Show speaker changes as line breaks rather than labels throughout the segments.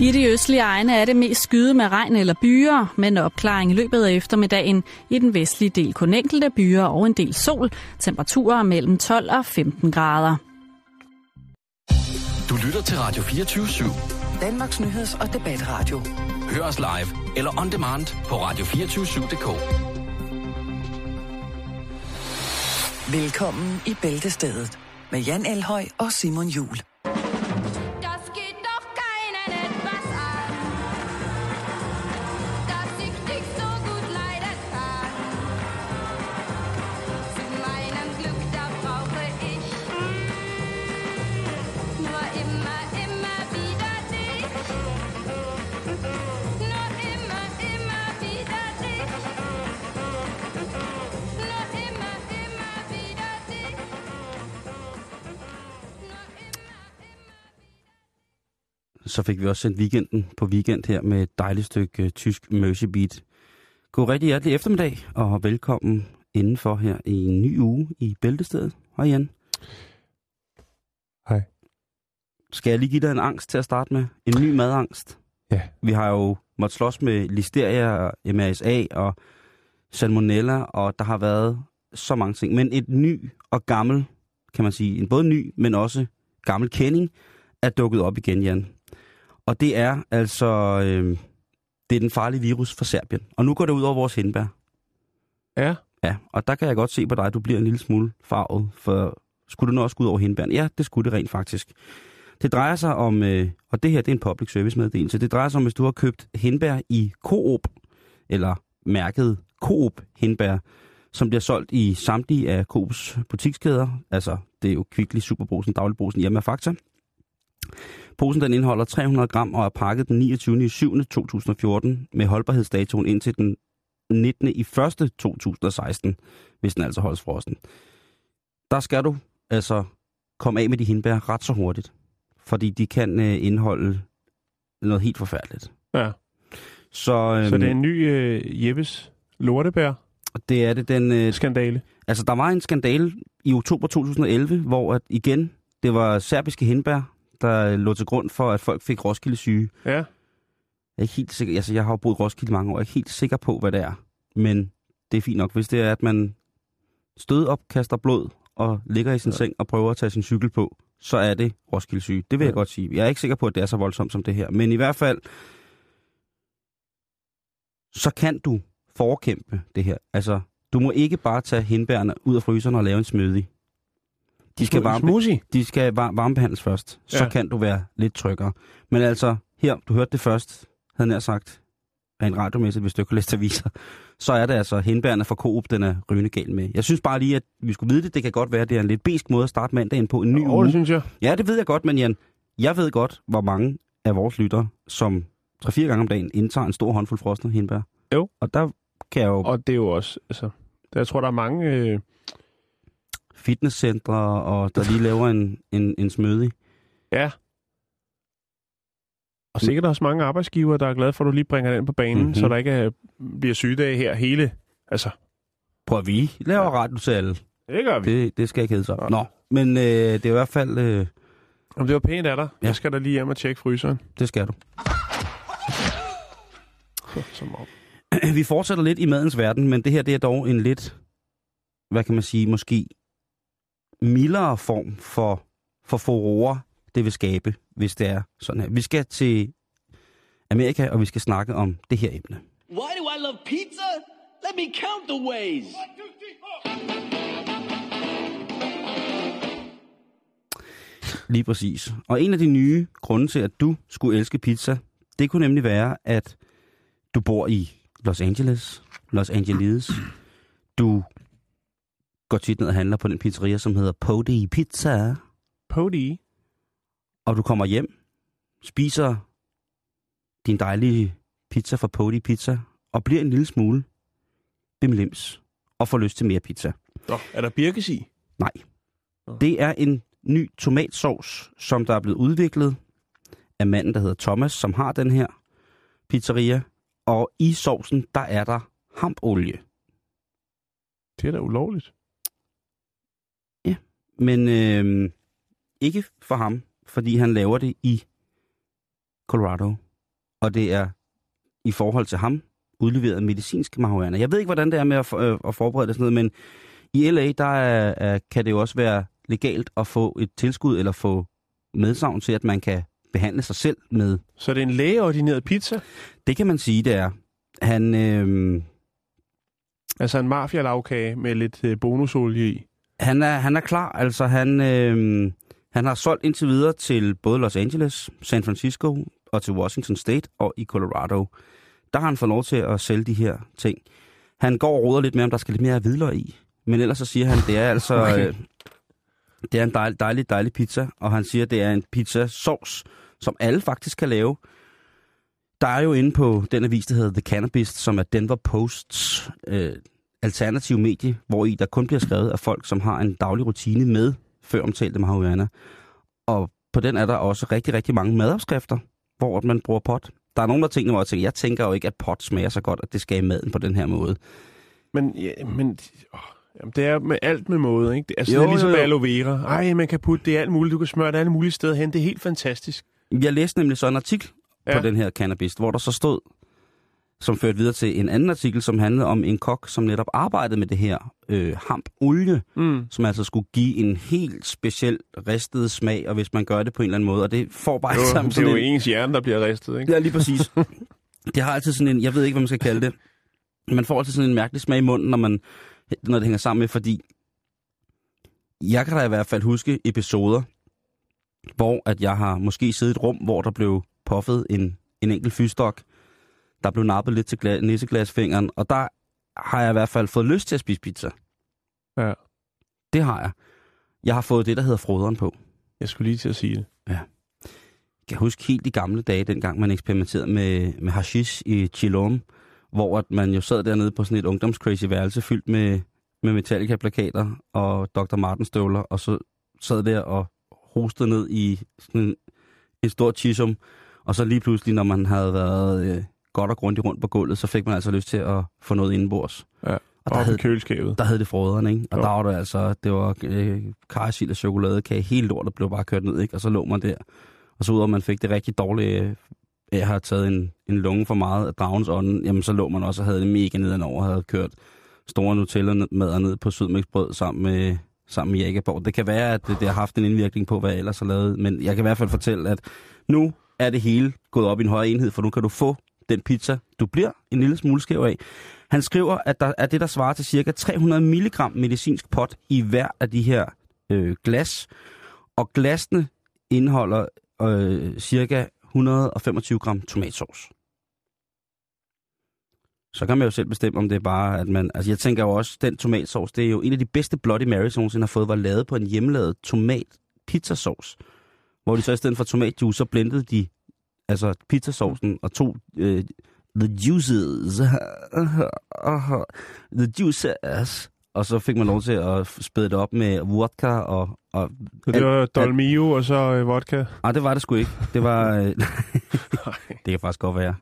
I de østlige egne er det mest skyde med regn eller byer, men opklaring i løbet af eftermiddagen. I den vestlige del kun enkelte byer og en del sol. Temperaturer mellem 12 og 15 grader.
Du lytter til Radio 24 /7.
Danmarks nyheds- og debatradio.
Hør os live eller on demand på radio247.dk.
Velkommen i Bæltestedet med Jan Elhøj og Simon Jul.
Så fik vi også sendt weekenden på weekend her med et dejligt stykke uh, tysk Mercy Beat. God rigtig hjertelig eftermiddag, og velkommen indenfor her i en ny uge i Bæltestedet. Hej Jan.
Hej.
Skal jeg lige give dig en angst til at starte med? En ny madangst?
Ja.
Vi har jo måttet slås med listeria, og MRSA og salmonella, og der har været så mange ting. Men et ny og gammel, kan man sige, en både ny, men også gammel kending, er dukket op igen, Jan. Og det er altså, øh, det er den farlige virus fra Serbien. Og nu går det ud over vores hindbær.
Ja.
Ja, og der kan jeg godt se på dig, at du bliver en lille smule farvet, for skulle det nu også gå ud over hindbæren? Ja, det skulle det rent faktisk. Det drejer sig om, øh, og det her det er en public service meddelelse, det drejer sig om, hvis du har købt hindbær i Coop, eller mærket Coop hindbær, som bliver solgt i samtlige af Coops butikskæder, altså det er jo Kvickly, Superbrusen, Dagligbrusen, Irma Fakta. Posen den indeholder 300 gram og er pakket den 29. 7. 2014 med holdbarhedsdatoen indtil den 19. i 1. 2016, hvis den altså holdes frosten. Der skal du altså komme af med de hindbær ret så hurtigt, fordi de kan øh, indeholde noget helt forfærdeligt.
Ja.
Så, øhm,
Så det er en ny øh, Jeppes lortebær
det er det den... Øh,
skandale.
altså, der var en skandale i oktober 2011, hvor at igen, det var serbiske hindbær, der lå til grund for, at folk fik Roskilde syge.
Ja.
Jeg er ikke helt sikker, altså jeg har jo boet Roskilde mange år, jeg er ikke helt sikker på, hvad det er. Men det er fint nok, hvis det er, at man stød op, kaster blod og ligger i sin ja. seng og prøver at tage sin cykel på, så er det Roskilde syge. Det vil ja. jeg godt sige. Jeg er ikke sikker på, at det er så voldsomt som det her. Men i hvert fald, så kan du forekæmpe det her. Altså, du må ikke bare tage hindbærene ud af fryseren og lave en smoothie. De skal, varme,
Smoothie.
de skal var, varmebehandles først. Så
Ja.
kan du være lidt tryggere. Men altså, her, du hørte det først, havde jeg sagt, rent radiomæssigt, hvis du ikke har læst aviser, så er det altså hindbærene fra Coop, den er rygende gal med. Jeg synes bare lige, at vi skulle vide det. Det kan godt være, at det er en lidt besk måde at starte mandagen på en ny
Åh,
uge.
det synes jeg.
Ja, det ved jeg godt, men Jan, jeg ved godt, hvor mange af vores lyttere, som 3-4 gange om dagen indtager en stor håndfuld frosne hindbær.
Jo.
Og der kan jeg jo
Og det er jo også, altså, der, jeg tror, der er mange, øh,
fitnesscentre, og der lige laver en, en, en smoothie.
ja. Og sikkert også mange arbejdsgiver, der er glade for, at du lige bringer den på banen,
Mhm.
mm-hmm. så der ikke er, bliver sygedage her hele, altså,
Prøv at vi laver
Ja.
radio til alle.
det gør vi.
Det, det skal ikke hedde sig.
Nej.
Nå, men øh, det er i hvert fald, øh,
Om det var pænt af dig.
Ja.
Jeg skal da lige hjem og tjekke fryseren.
det skal du.
Som om.
Vi fortsætter lidt i madens verden, men det her det er dog en lidt, hvad kan man sige, måske mildere form for, for furore, det vil skabe, hvis det er sådan her. Vi skal til Amerika, og vi skal snakke om det her emne.
Why do I love pizza? Let me count the ways.
Lige præcis. Og en af de nye grunde til, at du skulle elske pizza, det kunne nemlig være, at du bor i Los Angeles, Los Angeles. Du går tit ned og handler på den pizzeria, som hedder Podi Pizza.
Pody.
Og du kommer hjem, spiser din dejlige pizza fra Podi Pizza, og bliver en lille smule bimlims, og får lyst til mere pizza.
Nå, er der birkes i?
Nej. Det er en ny tomatsauce, som der er blevet udviklet af manden, der hedder Thomas, som har den her pizzeria. Og i sovsen, der er der hampolie.
Det er da ulovligt.
Men øh, ikke for ham, fordi han laver det i Colorado. og det er i forhold til ham udleveret medicinsk marihuana. Jeg ved ikke, hvordan det er med at, for, øh, at forberede det sådan noget, men i LA, der er, er, kan det jo også være legalt at få et tilskud eller få medsavn til, at man kan behandle sig selv med.
Så det er en lægeordineret pizza?
Det kan man sige, det er. Han, øh,
Altså en mafia med lidt øh, bonusolie i?
Han, er, han er klar. Altså, han, øh, han har solgt indtil videre til både Los Angeles, San Francisco og til Washington State og i Colorado. Der har han fået lov til at sælge de her ting. Han går og roder lidt med, om der skal lidt mere hvidløg i. Men ellers så siger han, det er altså...
Okay.
Øh, det er en dejlig, dejlig, dejlig pizza, og han siger, det er en pizza sauce, som alle faktisk kan lave. Der er jo inde på den avis, der hedder The Cannabis, som er Denver Posts øh, alternativ medie, hvor i der kun bliver skrevet af folk, som har en daglig rutine med før omtalte marihuana. Og på den er der også rigtig, rigtig mange madopskrifter, hvor man bruger pot. Der er nogle der tænker, hvor jeg tænker, jeg tænker jo ikke, at pot smager så godt, at det skal i maden på den her måde.
Men, ja, men åh, jamen, det er med alt med måde, ikke? Det, altså,
Jo,
det er ligesom
jo, jo.
aloe vera. Ej, man kan putte det alt muligt. Du kan smøre det alle mulige steder hen. Det er helt fantastisk.
Jeg læste nemlig så en artikel. Ja. på den her cannabis, hvor der så stod, som førte videre til en anden artikel, som handlede om en kok, som netop arbejdede med det her øh, hampolie,
Mm.
som altså skulle give en helt speciel ristet smag, og hvis man gør det på en eller anden måde, og det får bare
Jo,
sammen
det er jo
en,
ens hjerne, der bliver ristet, ikke?
Ja, lige præcis. det har altid sådan en, jeg ved ikke, hvad man skal kalde det, man får altid sådan en mærkelig smag i munden, når, man, når det hænger sammen med, fordi jeg kan da i hvert fald huske episoder, hvor at jeg har måske siddet i et rum, hvor der blev puffet en, en enkelt fyrstok, der blev nappet lidt til gla- nisseglasfingeren, og der har jeg i hvert fald fået lyst til at spise pizza.
Ja.
Det har jeg. Jeg har fået det, der hedder froderen på.
Jeg skulle lige til at sige det.
Jeg kan huske helt de gamle dage, dengang man eksperimenterede med, med hashish i Chilom, hvor at man jo sad dernede på sådan et ungdomscrazy værelse fyldt med, med Metallica-plakater og Dr. Martin-støvler, og så sad der og hostede ned i sådan en, en stor chisum, og så lige pludselig, når man havde været øh, godt og grundigt rundt på gulvet, så fik man altså lyst til at få noget indenbords.
Ja.
Og der havde,
køleskabet.
der havde det froderen, ikke? Og
Jo.
der var det altså, det var øh, karsild og chokoladekage, helt lort, der blev bare kørt ned, ikke? Og så lå man der. Og så ud man fik det rigtig dårlige øh, at have taget en, en lunge for meget af dragens ånden, jamen så lå man også og havde det mega nedenover, havde kørt store Nutella-madder ned på sydmæksbrød sammen med, sammen med Jægerborg. Det kan være, at det, det har haft en indvirkning på, hvad jeg ellers har lavet, men jeg kan i hvert fald fortælle, at nu er det hele gået op i en højere enhed, for nu kan du få den pizza, du bliver en lille smule skæv af. Han skriver, at der er det, der svarer til cirka 300 mg medicinsk pot i hver af de her øh, glas, og glasene indeholder øh, cirka 125 gram tomatsauce. Så kan man jo selv bestemme, om det er bare, at man... Altså, jeg tænker jo også, den tomatsauce, det er jo en af de bedste Bloody Marys, jeg nogensinde har fået, var lavet på en hjemmelavet tomat pizzasauce. Hvor de så i stedet for tomatjuice, så blendede de altså pizzasaucen og tog øh, the juices, the juices, og så fik man lov til at spæde det op med vodka og... og
Så det var Dolmio og så øh, vodka.
Nej, det var det sgu ikke. Det var... Øh, det kan faktisk godt være.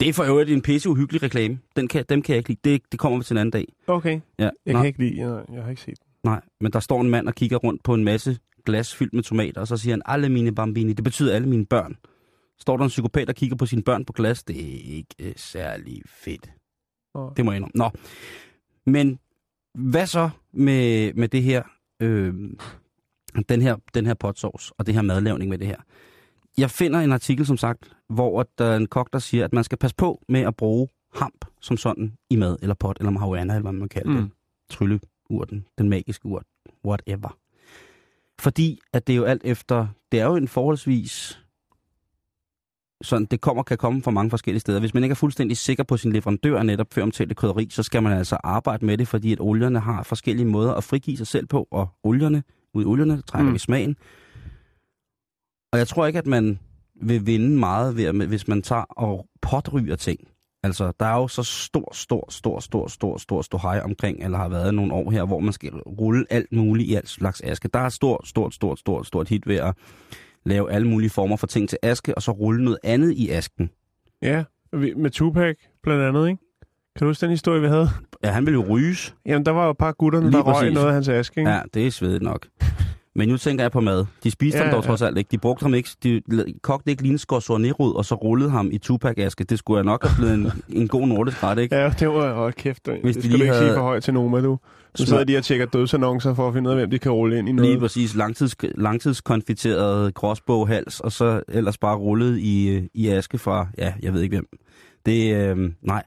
Det er for øvrigt en pisse uhyggelig reklame. Den kan, dem kan jeg ikke lide. Det, det kommer vi til en anden dag.
Okay.
Ja,
Jeg
nej,
kan ikke lide, jeg, jeg har ikke set den.
nej, men der står en mand og kigger rundt på en masse glas fyldt med tomater, og så siger han, alle mine bambini, det betyder alle mine børn. Står der en psykopat og kigger på sine børn på glas, det er ikke øh, særlig fedt.
Nå.
Det må jeg indrømme. Nå, men hvad så med, med det her, øh, den her, den her potsauce og det her madlavning med det her? Jeg finder en artikel, som sagt, hvor der er en kok, der siger, at man skal passe på med at bruge hamp som sådan i mad, eller pot, eller marihuana, eller hvad man kalder mm. det. Trylleurten, den magiske urt, whatever. Fordi at det er jo alt efter, det er jo en forholdsvis sådan, det kommer, kan komme fra mange forskellige steder. Hvis man ikke er fuldstændig sikker på sin leverandør netop før omtalte krydderi, så skal man altså arbejde med det, fordi at olierne har forskellige måder at frigive sig selv på, og olierne, ud i olierne, trækker mm. Vi smagen. Og jeg tror ikke, at man vil vinde meget, ved, hvis man tager og potryger ting. Altså, der er jo så stor, stor, stor, stor, stor, stor, stor hej omkring, eller har været nogle år her, hvor man skal rulle alt muligt i alt slags aske. Der er stort, stort, stort, stort, stort hit ved at lave alle mulige former for ting til aske, og så rulle noget andet i asken.
Ja, med Tupac blandt andet, ikke? Kan du huske den historie, vi havde?
Ja, han vil jo ryges.
Jamen, der var jo et par gutterne,
Lige
der røg noget af hans aske, ikke?
Ja, det er svedigt nok. Men nu tænker jeg på mad. De spiste
Ja,
ham dog
ja.
trods alt ikke. De brugte ham ikke. De kogte ikke lige en skorsornerod, og så rullede ham i Tupac-aske. Det skulle jeg nok have blevet en, en god nordisk ret, ikke?
Ja, det var jo kæft.
Hvis
det
de
skal du
lige
ikke
havde-
sige for højt til Noma, du. Nu sidder de og tjekker dødsannoncer for at finde ud af, hvem de kan rulle ind i noget.
Lige præcis langtids, langtidskonfiteret gråsboghals, og så ellers bare rullet i, i aske fra, ja, jeg ved ikke hvem. Det, øh, nej.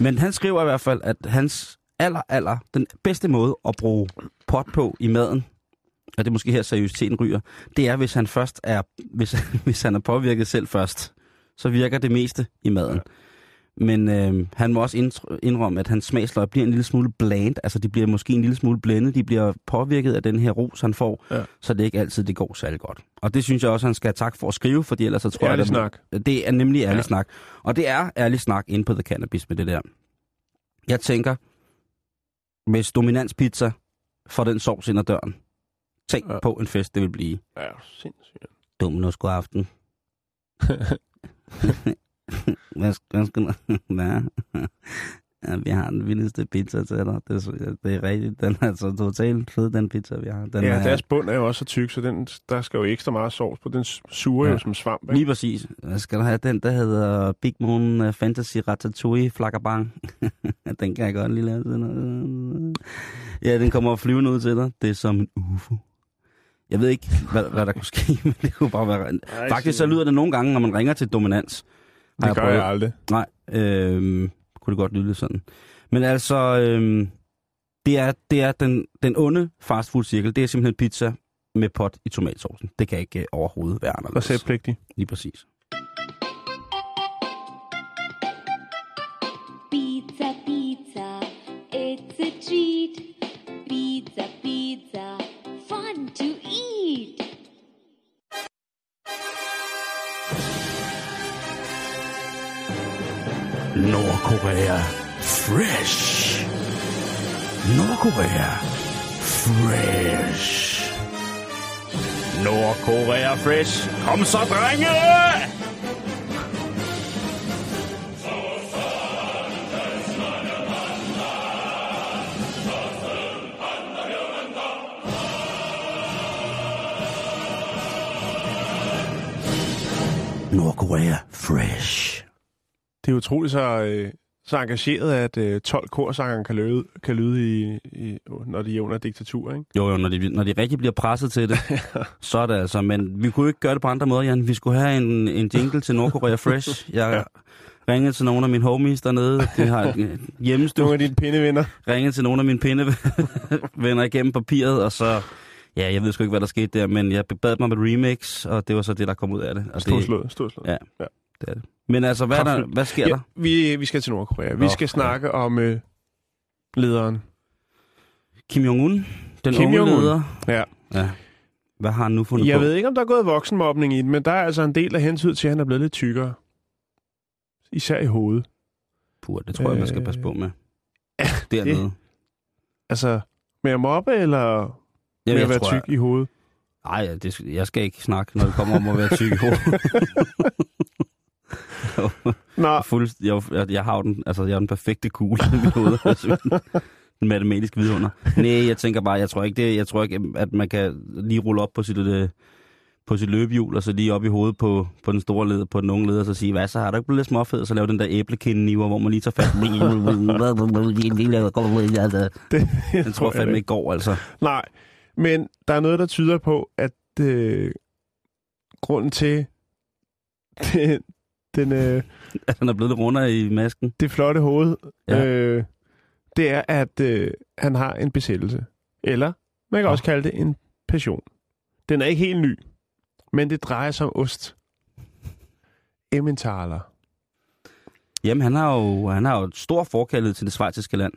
Men han skriver i hvert fald, at hans aller, aller, den bedste måde at bruge pot på i maden, og det er måske her seriøsiteten ryger, det er, hvis han først er, hvis, hvis han er påvirket selv først, så virker det meste i maden. Ja. Men øh, han må også indrømme, at hans smagsløg bliver en lille smule bland. Altså, de bliver måske en lille smule blændet. De bliver påvirket af den her ros, han får.
Ja.
Så det er ikke altid, det går særlig godt. Og det synes jeg også, han skal have tak for at skrive, fordi ellers så tror
Ærlig
jeg... at-
snak.
Det er nemlig ærlig
ja.
snak. Og det er ærlig snak inde på The Cannabis med det der. Jeg tænker, hvis dominanspizza får den sovs ind ad døren, tænk
Ja.
på en fest, det vil blive.
Ja, sindssygt.
Domino's god aften. hvad, hvad skal der? Hvad? Ja, vi har den vildeste pizza til dig. Det er, det er rigtigt. Den er altså totalt fed, den pizza, vi har. Den
Ja,
er,
deres bund er jo også så tyk, så den, der skal jo ekstra meget sovs på. Den suger ja. Jo som svamp, ikke?
Lige præcis. Jeg skal have den, der hedder Big Moon øh, Fantasy Ratatouille Flakabang. den kan jeg godt lige lave. Den. Ja, den kommer flyvende ud til dig. Det er som en UFO. Jeg ved ikke, hvad, hvad der kunne ske, men det kunne bare være...
Ej,
Faktisk så lyder det nogle gange, når man ringer til Dominans.
Det gør jeg aldrig.
Nej, øhm, kunne det godt lyde lidt sådan. Men altså, øhm, det er, det er den, den onde fastfood-cirkel. Det er simpelthen pizza med pot i tomatsaucen. Det kan ikke øh, overhovedet være anderledes.
Receptpligtig.
Lige præcis. Nordkorea fresh. Nordkorea fresh. Nordkorea fresh. Kom så, drenge! Nordkorea fresh.
Det er utroligt så, øh, så engageret, at øh, 12 korsangeren kan lyde, kan lyde i, i, når de er under diktatur, ikke?
Jo, jo, når de, når de rigtig bliver presset til det, så er det altså. Men vi kunne jo ikke gøre det på andre måder, Jan. Vi skulle have en, en jingle til Nordkorea Fresh. Jeg ja. ringede til nogle af mine homies dernede. Det har
Nogle
hjemmestue.
af dine pindevenner.
Ringede til nogle af mine pindevenner igennem papiret, og så... Ja, jeg ved sgu ikke, hvad der skete der, men jeg bad om et remix, og det var så det, der kom ud af det. Og det,
Storslået, storslået.
Ja. Det er det. Men altså, hvad, er der, hvad sker
Ja,
der?
vi, vi skal til Nordkorea. Vi
Nå,
skal
ja.
snakke om øh, lederen.
Kim Jong-un, den
Kim
unge
Jong-un.
leder.
Ja.
ja. Hvad har han nu fundet
Jeg
på?
ved ikke, om der er gået voksenmobning i den, men der er altså en del af hensyn til, at han er blevet lidt tykkere. Især i hovedet.
Puh, det tror jeg, man skal
Øh,
passe på med. Dernede.
Altså, med at mobbe, eller
Jeg,
med
jeg
at være
tror,
tyk i hovedet?
Nej, ja, det, jeg skal ikke snakke, når det kommer om at være tyk i hovedet.
Nå,
Fuld, jeg, jeg, jeg, har jo den, altså, jeg er den perfekte kugle i mit hoved. Altså, en matematisk vidunder. Nej, jeg tænker bare, jeg tror ikke, det, jeg tror ikke at man kan lige rulle op på sit, øh, på sit løbehjul, og så lige op i hovedet på, på den store leder, på den unge leder, og så sige, hvad så, har du ikke blevet lidt småfed, så lave den der æblekindeniver, hvor man lige tager fat.
det,
Den tror jeg fandme ikke går, altså.
Nej, men der er noget, der tyder på, at øh, grunden til det, den, øh,
han er blevet lidt rundere i masken.
det flotte hoved,
Ja.
ja. øh, det er, at øh, han har en besættelse. Eller man kan
Nå.
også kalde det en passion. Den er ikke helt ny, men det drejer sig om ost. Emmentaler.
Jamen, han har jo, han har jo et stor forkærlighed til det svejtiske land.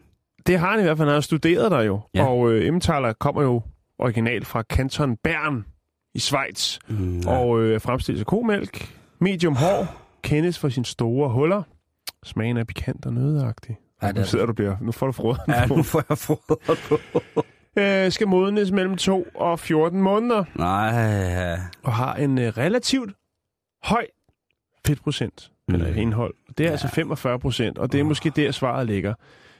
Det har han i hvert fald. Han har studeret der jo.
Ja.
Og øh, Emmentaler kommer jo originalt fra kanton Bern i Schweiz.
Mm,
Ja. Og øh, fremstilles af komælk. Medium hår. Kendes for sine store huller. Smagen er pikant og nødagtig.
Ja,
nu sidder du bliver. Nu får du frøden
Ja, nu får jeg på.
Øh, skal modnes mellem 2 og 14 måneder.
Nej,
Og har en øh, relativt høj fedtprocent.
Mm.
Eller indhold. Det er ja. altså 45 procent. Og det er måske der svaret ligger.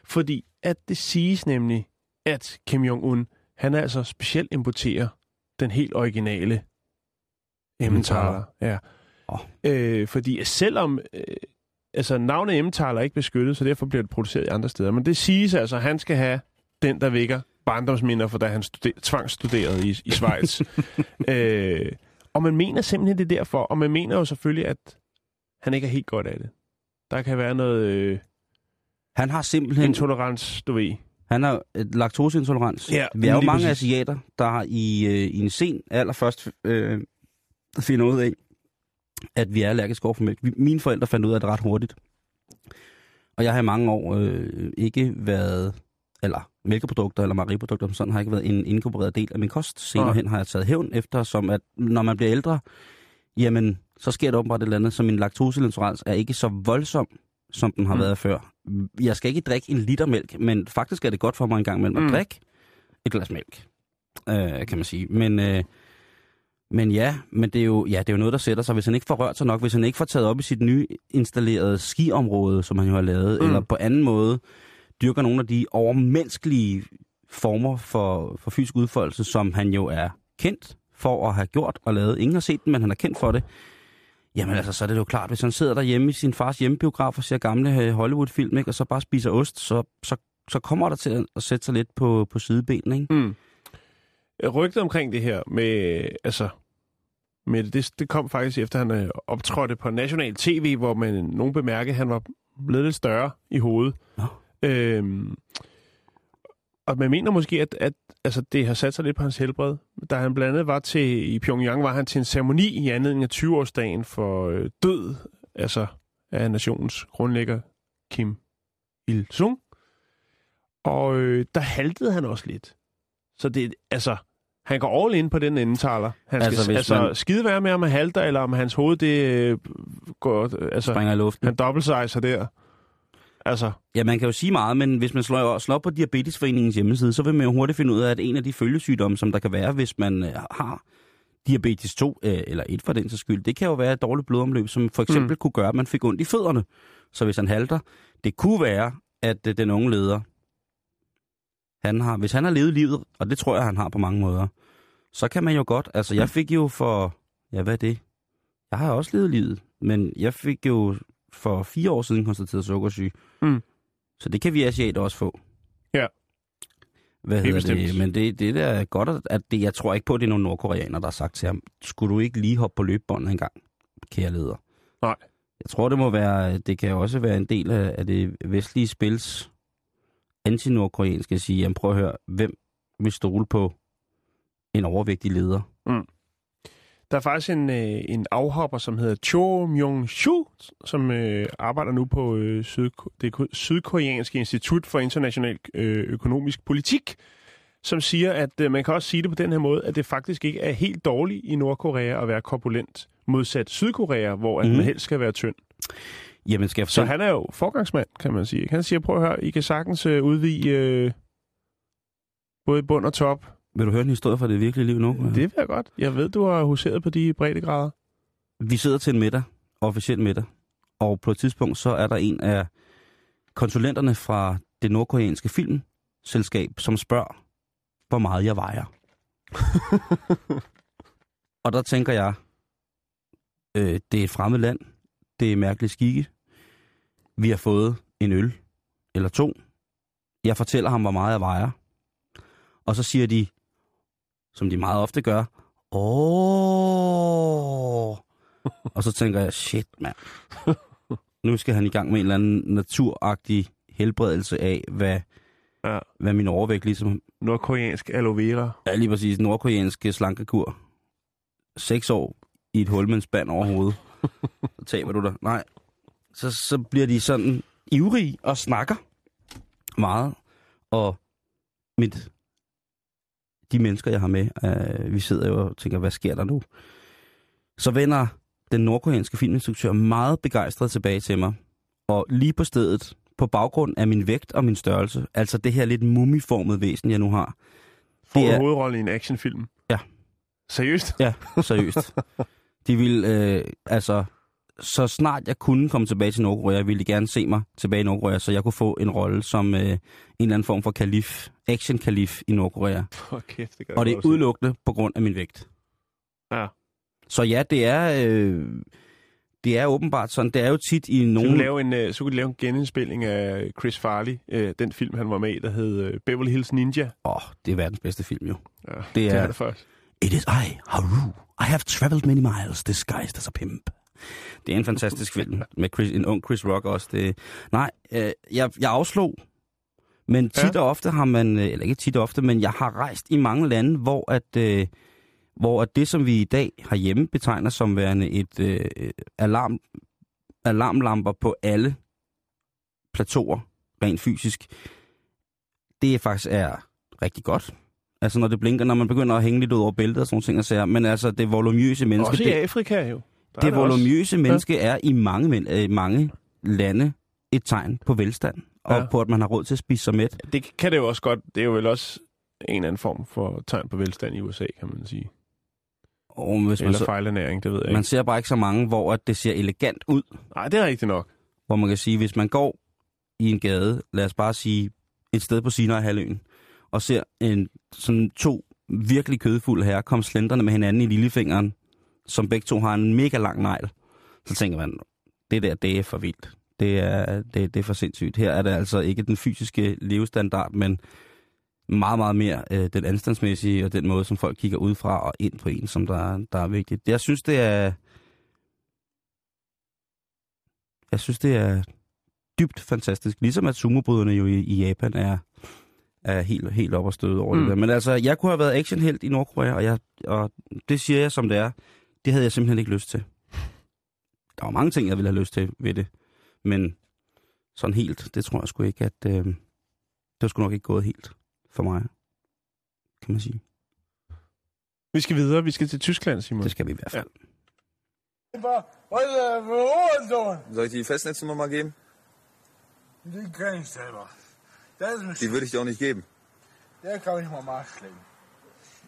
Fordi at det siges nemlig, at Kim Jong-un, han altså specielt importerer den helt originale Emmentaler. Ja.
Åh.
Øh, fordi selvom... Øh, altså, navnet Emmentaler er ikke beskyttet, så derfor bliver det produceret i andre steder. Men det siges altså, at han skal have den, der vækker barndomsminder, for da han studer, tvangsstuderede i, i Schweiz. øh, og man mener simpelthen, det er derfor. Og man mener jo selvfølgelig, at han ikke er helt godt af det. Der kan være noget øh,
Han har simpelthen...
intolerans, du ved.
Han har et laktoseintolerans.
Ja,
Vi er jo mange
præcis.
asiater, der i, øh, i en sen alder først øh, finder ud af, at vi er allergiske over for mælk. Mine forældre fandt ud af det ret hurtigt. Og jeg har i mange år øh, ikke været, eller mælkeprodukter eller mejeriprodukter, som sådan har ikke været en inkorporeret del af min kost. Senere hen har jeg taget hævn, eftersom at når man bliver ældre, jamen så sker der åbenbart et eller andet, så min laktoseintolerans er ikke så voldsom, som den har
mm.
været før. Jeg skal ikke drikke en liter mælk, men faktisk er det godt for mig en gang imellem at
Mm.
drikke et glas mælk, øh, kan man sige. Men, øh, men ja, men det er, jo, ja, det er jo noget, der sætter sig. Hvis han ikke får rørt sig nok, hvis han ikke får taget op i sit nye installerede skiområde, som han jo har lavet,
Mm.
eller på anden måde dyrker nogle af de overmenneskelige former for, for fysisk udfoldelse, som han jo er kendt for at have gjort og lavet. Ingen har set den, men han er kendt for det. Jamen altså, så er det jo klart, hvis han sidder derhjemme i sin fars hjemmebiograf og ser gamle øh, Hollywood-film, ikke, og så bare spiser ost, så, så, så kommer der til at- sætte sig lidt på, på sidebenen, ikke?
Mm. Rygtet omkring det her med, altså, med det, det, det kom faktisk efter, han øh, optrådte på national tv, hvor man nogen bemærkede, at han var blevet lidt større i hovedet.
Nå.
Øhm, og man mener måske, at, at altså, det har sat sig lidt på hans helbred. Da han blandt andet var til, i Pyongyang, var han til en ceremoni i anledning af 20-årsdagen for øh, død, altså af nationens grundlægger Kim Il-sung. Og øh, der haltede han også lidt. Så det, altså, han går all in på den endetaler. Han skal,
Altså, hvis
altså
man-
skide være med, om han halter, eller om hans hoved, det øh, går, øh, altså,
Springer i luften.
han dobbeltsizer der. Altså,
Ja, man kan jo sige meget, men hvis man slår, slår på Diabetesforeningens hjemmeside, så vil man jo hurtigt finde ud af, at en af de følgesygdomme, som der kan være, hvis man øh, har diabetes 2, øh, eller 1 for den sags skyld, det kan jo være et dårligt blodomløb, som for eksempel
mm.
kunne gøre, at man fik ondt i fødderne. Så hvis han halter, det kunne være, at øh, den unge leder, han har, hvis han har levet livet, og det tror jeg, han har på mange måder, så kan man jo godt, altså jeg fik jo for, ja hvad er det? Jeg har også levet livet, men jeg fik jo for fire år siden konstateret sukkersyge.
Mm.
Så det kan vi asiater også få.
Ja.
Hvad hedder det?
bestemt.
Men det, det der er godt, at- det, jeg tror ikke på, at det er nogle nordkoreanere, der har sagt til ham, skulle du ikke lige hoppe på løbebåndet en gang, kære leder?
Nej.
Jeg tror, det må være, det kan også være en del af, af det vestlige spils anti-nordkoreanske at sige, jamen prøv at høre, hvem vil stole på en overvægtig leder?
der er faktisk en, øh, en afhopper, som hedder Cho Myung-shu, som øh, arbejder nu på øh, Syd, det ko- Sydkoreanske Institut for International øh, Økonomisk Politik, som siger, at øh, man kan også sige det på den her måde, at det faktisk ikke er helt dårligt i Nordkorea at være korpulent, modsat Sydkorea, hvor mm.
Mhm.
man helst skal være tynd.
Jamen skal jeg
Så han er jo forgangsmand, kan man sige. Han siger, prøv at høre, I kan sagtens øh, udvide øh, både bund og top.
vil du høre en historie fra det virkelige liv nu?
Det vil jeg godt. Jeg ved, du har huseret på de breddegrader.
Vi sidder til en middag, officiel middag, og på et tidspunkt så er der en af konsulenterne fra det nordkoreanske filmselskab, som spørger, hvor meget jeg vejer. og der tænker jeg, øh, det er et fremmed land, det er mærkeligt skikke. Vi har fået en øl eller to. Jeg fortæller ham, hvor meget jeg vejer. Og så siger de, som de meget ofte gør, åh. Og så tænker jeg, shit mand. Nu skal han i gang med en eller anden naturagtig helbredelse af, hvad,
Ja.
hvad min overvægt ligesom
Nordkoreansk aloe vera.
er lige præcis nordkoreanske slankekur. Seks år i et hul med en spand over hovedet. Så taber du dig. Nej. Så, så bliver de sådan ivrige og snakker meget. Og mit, de mennesker, jeg har med, øh, vi sidder jo og tænker, hvad sker der nu? Så vender den nordkoreanske filminstruktør meget begejstret tilbage til mig. Og lige på stedet, på baggrund af min vægt og min størrelse, altså det her lidt mumiformede væsen, jeg nu har,
Får
Det er-
hovedrolle i en actionfilm?
Ja.
Seriøst?
Ja, seriøst. De vil, øh, altså, så snart jeg kunne komme tilbage til Nordkorea, ville jeg gerne se mig tilbage i Nordkorea, så jeg kunne få en rolle som øh, en eller anden form for kalif, action-kalif i Nordkorea.
For kæft, det
Og det er udelukkende på grund af min vægt.
Ja.
Så ja, det er, øh, det er åbenbart sådan. Det er jo tit i
Så,
nogle...
kunne lave en, øh, så kunne de lave en genindspilning af Chris Farley, øh, den film, han var med i, der hed øh, Beverly Hills Ninja.
Åh, oh, det er verdens bedste film jo.
Ja,
Det
det
er-
er det faktisk.
It is I, Haru. I have traveled many miles disguised as a pimp. Det er en fantastisk film med Chris, en ung Chris Rock også. Det, nej, øh, jeg, jeg afslog. Men tit
Ja.
og ofte har man, øh, eller ikke tit og ofte, men jeg har rejst i mange lande, hvor at, øh, hvor at det, som vi i dag herhjemme betegner som værende et øh, alarm, alarmlamper på alle plateauer, rent fysisk, det faktisk er rigtig godt. Altså når det blinker, når man begynder at hænge lidt ud over bæltet og sådan ting, og sager. men altså det volumøse menneske,
Også i
det,
Afrika jo. Der
det
også-
volumøse menneske er i mange, øh, mange lande et tegn på velstand, og
Ja.
på at man har råd til at spise sig mæt.
Det kan det jo også godt. Det er jo vel også en anden form for tegn på velstand i USA, kan man sige.
Og hvis man,
Eller
så,
fejlernæring, det ved jeg ikke.
man ser bare ikke så mange, hvor at det ser elegant ud.
Nej, det er rigtigt nok.
Hvor man kan sige, hvis man går i en gade, lad os bare sige et sted på Sinai-halvøen, og ser en, sådan to virkelig kødfulde herrer komme slenderne med hinanden i lillefingeren, som begge to har en mega lang negl, så tænker man, det der, det er for vildt. Det er, det, det er for sindssygt. Her er det altså ikke den fysiske levestandard, men meget, meget mere øh, den anstandsmæssige og den måde, som folk kigger ud fra og ind på en, som der, der er vigtigt. Jeg synes, det er... Jeg synes, det er dybt fantastisk. Ligesom at sumobryderne jo i, i Japan er, er helt, helt op og støde over mm.
Mm.
det der. Men altså, jeg kunne have været actionhelt i Nordkorea, og, jeg, og det siger jeg som det er. Det havde jeg simpelthen ikke lyst til. Der var mange ting, jeg ville have lyst til ved det. Men sådan helt, det tror jeg sgu ikke, at... Øh, det var sgu nok ikke gået helt for mig, kan man sige.
Vi skal videre. Vi skal til Tyskland, Simon.
Det skal vi i hvert fald.
Hurensohn?
Soll ich die Festnetznummer mal geben?
Die kenn ich selber.
Die würde ich dir auch nicht geben.
Der kann mich mal marschlegen.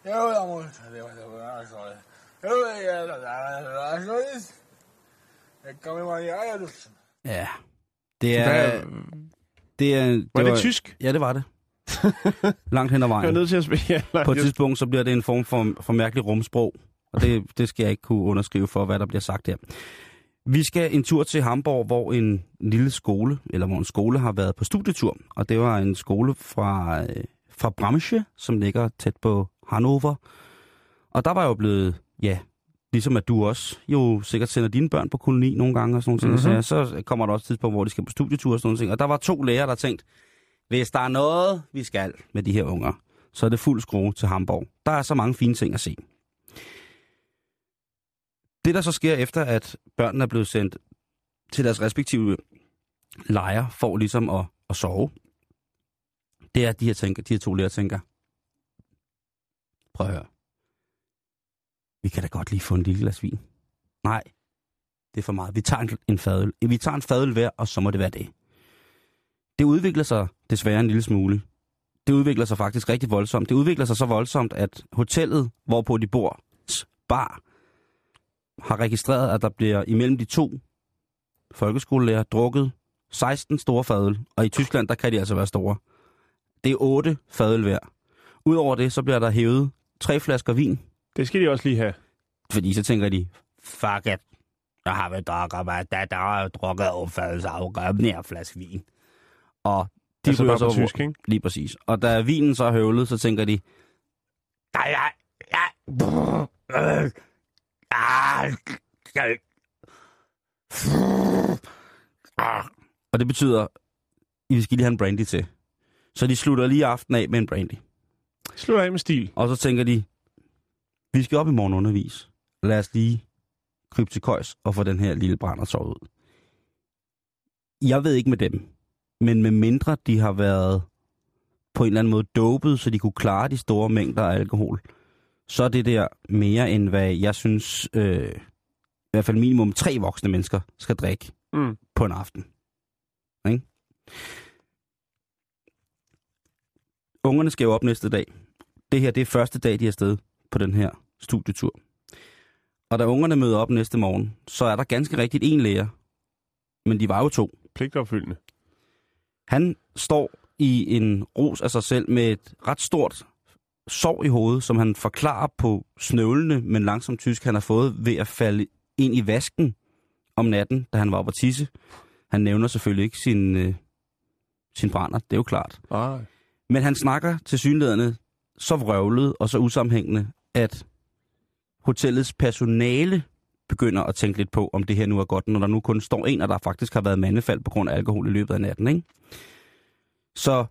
Ja, da muss der was der kann mir mal die Eier lutschen.
Ja. Det er...
Hvad,
Det er det
var det tysk?
Ja, det var det. Langt hen ad
Jeg er
vejen.
nødt til at spille. Ja,
På et tidspunkt, så bliver det en form for, for mærkelig rumsprog. Og det, det skal jeg ikke kunne underskrive for, hvad der bliver sagt her. Vi skal en tur til Hamburg, hvor en lille skole, eller hvor en skole har været på studietur. Og det var en skole fra, øh, fra Bramsche, som ligger tæt på Hannover. Og der var jo blevet, ja, ligesom at du også jo sikkert sender dine børn på koloni nogle gange og sådan nogle ting.
Mhm.
Så, så kommer der også et tidspunkt, hvor de skal på studietur og sådan nogle ting. Og der var to lærere, der tænkte, hvis der er noget, vi skal med de her unger, så er det fuld skrue til Hamburg. Der er så mange fine ting at se. Det, der så sker efter, at børnene er blevet sendt til deres respektive lejre, for ligesom at, at sove, det er, at de her, tænker, de her to lærer tænker, prøv at høre, vi kan da godt lige få en lille glas vin. Nej, det er for meget. Vi tager en, en fadøl. Vi tager en fadøl hver, og så må det være det. Det udvikler sig desværre en lille smule. Det udvikler sig faktisk rigtig voldsomt. Det udvikler sig så voldsomt, at hotellet, hvorpå de bor, bar, har registreret, at der bliver imellem de to folkeskolelærer drukket 16 store fadøl. Og i Tyskland, der kan de altså være store. Det er 8 fadøl hver. Udover det, så bliver der hævet tre flasker vin,
Det skal de også lige have.
fordi så tænker de, fuck it, jeg har vel drukket, hvad der, der har drukket opfattelse af mere flaske vin. Og de
altså bare på
så-
tysk, ikke?
Lige præcis. Og da vinen så er høvlet, så tænker de, nej, nej, brrr, øh, ah." Og det betyder, I skal lige have en brandy til. Så de slutter lige aften af med en brandy.
Slut af med stil.
Og så tænker de, vi skal op i morgen undervis. Lad os lige krybe til køjs og få den her lille brænder sovet ud. Jeg ved ikke med dem, men med mindre de har været på en eller anden måde dopet, så de kunne klare de store mængder af alkohol, så er det der mere end hvad jeg synes, øh, i hvert fald minimum tre voksne mennesker skal drikke
Mm.
på en aften. Ikke? Ungerne skal jo op næste dag. Det her, det er første dag, de er afsted på den her studietur. Og da ungerne møder op næste morgen, så er der ganske rigtigt en lærer. Men de var jo to.
Pligtopfyldende.
Han står i en ros af sig selv med et ret stort sår i hovedet, som han forklarer på snøvlende, men langsomt tysk, han har fået ved at falde ind i vasken om natten, da han var oppe at tisse. Han nævner selvfølgelig ikke sin, øh, sin brænder, det er jo klart.
Ah,
Men han snakker til synlædende så vrøvlet og så usammenhængende, at hotellets personale begynder at tænke lidt på, om det her nu er godt, når der nu kun står en, og der faktisk har været mandefald på grund af alkohol i løbet af natten. Ikke? Så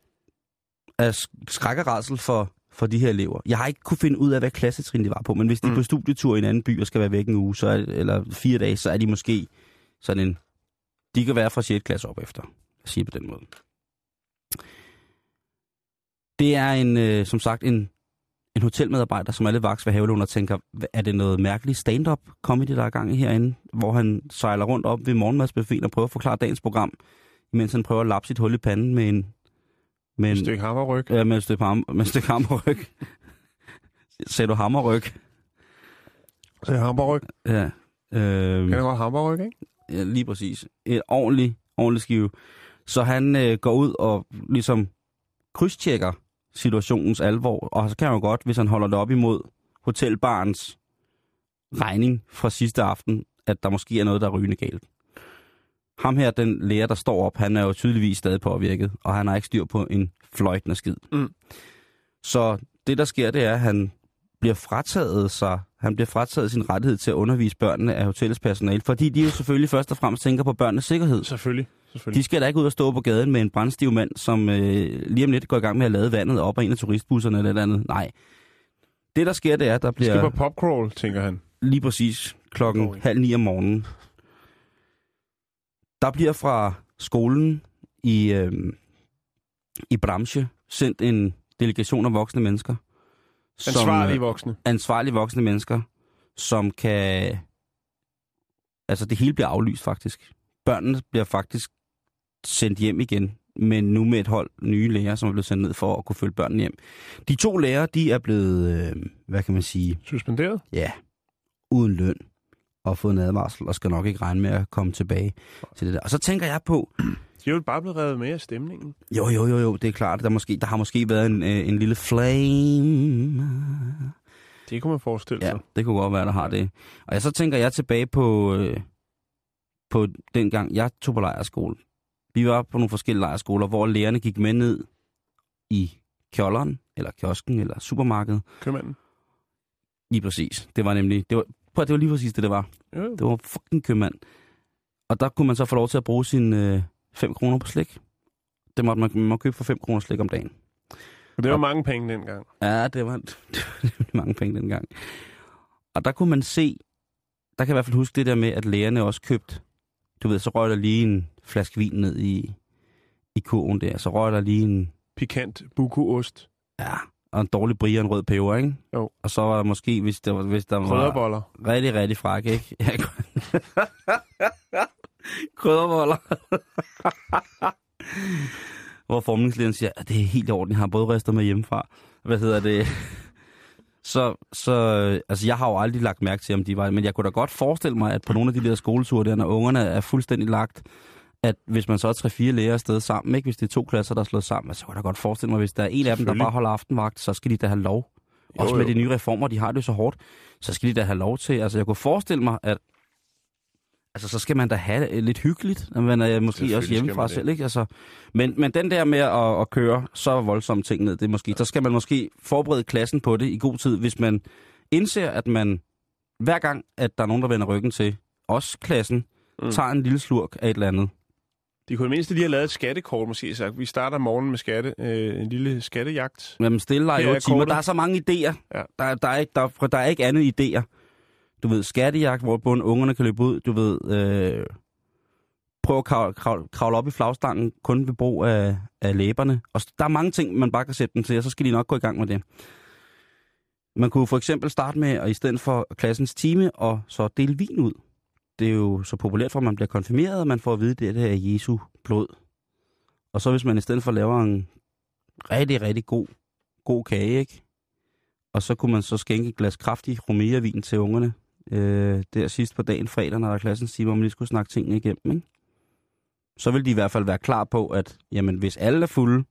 sk- skræk og for, for de her elever. Jeg har ikke kunne finde ud af, hvad klassetrin de var på, men hvis de er
Mm.
på studietur i en anden by og skal være væk en uge, så er, eller fire dage, så er de måske sådan en... De kan være fra 6. klasse op efter, jeg siger på den måde. Det er en, øh, som sagt en, en hotelmedarbejder, som lidt vaks ved havelån og tænker, "Hva- er det noget mærkeligt stand-up comedy, der er gang i herinde, hvor han sejler rundt op ved morgenmadsbuffeten og prøver at forklare dagens program, mens han prøver at lappe sit hul i panden med en... Med
et stykke hammerryg.
Ja, med et stykke, ham, med et stykke hammerryg. Sagde du hammerryg?
Så hammerryg.
Ja. Øhm,
Kan det godt hammerryg, ikke?
Ja, lige præcis. Et ordentligt, ordentligt skive. Så han øh, går ud og ligesom krydstjekker situationens alvor, og så kan han jo godt, hvis han holder det op imod hotelbarens regning fra sidste aften, at der måske er noget, der er rygende galt. Ham her, den lærer, der står op, han er jo tydeligvis stadig påvirket, og han har ikke styr på en fløjtende skid.
Mm.
Så det, der sker, det er, at han bliver frataget sig, han bliver frataget sin rettighed til at undervise børnene af hotellets personale, fordi de jo selvfølgelig først og fremmest tænker på børnenes sikkerhed.
Selvfølgelig. Selvfølgelig.
De skal da ikke ud og stå på gaden med en brændstiv mand, som øh, lige om lidt går i gang med at lade vandet op af en af turistbusserne eller et andet. Nej. Det, der sker, det er, at der
De skal
bliver
på popcrawl, tænker han.
lige præcis klokken
ikke.
halv ni om morgenen. Der bliver fra skolen i, øh, i Bramsche sendt en delegation af voksne mennesker. som,
Ansvarlige
øh,
voksne.
ansvarlige voksne mennesker, som kan... Altså, det hele bliver aflyst, faktisk. Børnene bliver faktisk sendt hjem igen, men nu med et hold nye lærere, som er blevet sendt ned for at kunne følge børnene hjem. De to lærere, de er blevet, øh, hvad kan man sige,
Suspenderet.
ja, uden løn og fået en advarsel, og skal nok ikke regne med at komme tilbage til det der. Og så tænker jeg på,
De er jo bare blevet revet med af stemningen.
jo, jo, jo, jo, det er klart, der, måske, der har måske været en, øh, en lille flame
Det kunne man forestille
Ja,
sig.
det kunne godt være, der har det. Og jeg, så tænker jeg tilbage på, øh, på den gang, jeg tog på lejerskole. Vi var på nogle forskellige lejerskoler, hvor lærerne gik med ned i kjolderen, eller kiosken, eller supermarkedet.
Købmanden.
Lige præcis. Det var nemlig, det var, at- det var lige præcis det, det var.
Jo.
Det var fucking købmand. Og der kunne man så få lov til at bruge sine 5 kroner på slik. Det måtte man, man må købe for 5 kroner slik om dagen.
Og det var mange penge dengang.
Ja, det var, det var mange penge dengang. Og der kunne man se, der kan jeg i hvert fald huske det der med, at lærerne også købte, du ved, så røg der lige en flaske vin ned i, i kurven der, så røg der lige en,
Pikant bukuost.
ja, og en dårlig brie og en rød peber, ikke?
Jo.
Og så var der måske, hvis der, var- hvis der var
Krydderboller.
rigtig, rigtig fræk, ikke? Ja, Krydderboller. Hvor formningslederen siger, at det er helt i orden, jeg har både rester med hjemmefra. Hvad hedder det? Så, så, altså jeg har jo aldrig lagt mærke til, om de var, men jeg kunne da godt forestille mig, at på nogle af de der skoleture der, når ungerne er fuldstændig lagt, at hvis man så er tre-fire læger afsted sammen, ikke? hvis det er to klasser, der er slået sammen, så kunne jeg da godt forestille mig, hvis der er en af dem, der bare holder aftenvagt, så skal de da have lov.
Jo,
Også med
jo.
de nye reformer, de har det jo så hårdt, så skal de da have lov til. Altså jeg kunne forestille mig, at altså, så skal man da have det lidt hyggeligt, når man er måske også hjemmefra selv. Ikke? Altså, men, men den der med at, at køre så voldsomme ting ned, det er måske, så skal man måske forberede klassen på det i god tid, hvis man indser, at man hver gang, at der er nogen, der vender ryggen til, også klassen,
mm.
tager en lille slurk af et eller andet.
De kunne i mindste lige have lavet et skattekort, måske sagt. Vi starter morgenen med skatte, øh, en lille skattejagt.
Jamen stille dig i
er
timer. Der er så mange idéer.
Ja.
Der, der, er ikke, der, der er ikke andet idéer. Du ved, skattejagt, hvor bund ungerne kan løbe ud. Du ved, øh, prøv at kravle, kravle, kravle op i flagstangen, kun ved brug af, af læberne. Og der er mange ting, man bare kan sætte dem til, og så skal de nok gå i gang med det. Man kunne for eksempel starte med, at i stedet for klassens time, og så dele vin ud. Det er jo så populært, for at man bliver konfirmeret, og man får at vide, at det her er Jesu blod. Og så hvis man i stedet for laver en rigtig, rigtig god, god kage, ikke? Og så kunne man så skænke et glas kraftig romervin til ungerne, øh, der sidst på dagen fredag, når der er klassens time, hvor man lige skulle snakke tingene igennem, ikke? så vil de i hvert fald være klar på, at jamen, hvis alle er fulde,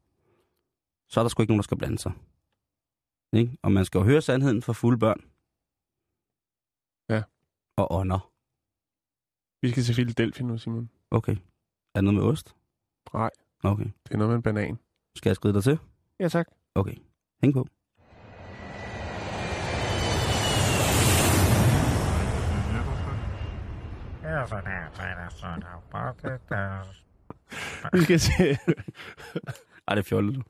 så er der sgu ikke nogen, der skal blande sig. Ikke? Og man skal jo høre sandheden fra fulde børn.
Ja.
Og ånder.
Vi skal til Philadelphia nu, Simon.
Okay. Er det noget med ost?
Nej.
Okay.
Det er noget med en banan.
Skal jeg skride dig til?
Ja, tak.
Okay. Hæng på.
Vi skal til...
Ej, det er fjollet.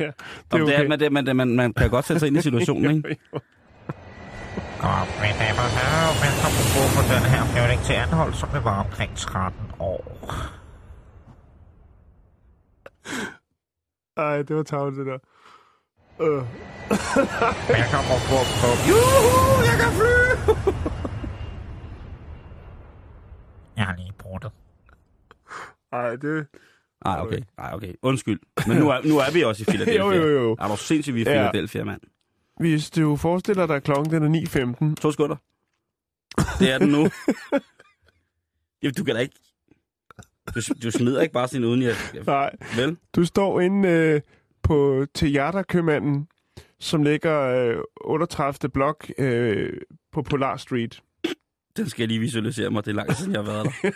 ja,
Det er okay. det, man, det, man, man, man kan godt sætte sig ind i situationen, ikke?
Og mine damer og herrer, velkommen ombord på den her flyvning til Anhold, som vil være omkring 13 år.
Ej, det var tavlet, det der. Øh.
Velkommen ombord på...
Juhu, jeg kan flyve!
Jeg har lige brugt det.
Ej, det...
Nej, okay. Nej, okay. Undskyld. Men nu er, nu er vi også i Philadelphia.
Jo, jo, jo.
Er du sindssygt, vi er i
Ja.
Philadelphia, mand?
Hvis du forestiller dig, at klokken den er 9.15,
To sekunder. Det er den nu. Jamen, du kan da ikke... Du, du smider ikke bare sin uden, jeg... jeg
nej,
vel?
du står inde øh, på Teaterkøbmanden, som ligger øh, 38. blok øh, på Polar Street.
Den skal jeg lige visualisere mig. Det er lang tid siden, jeg har været der.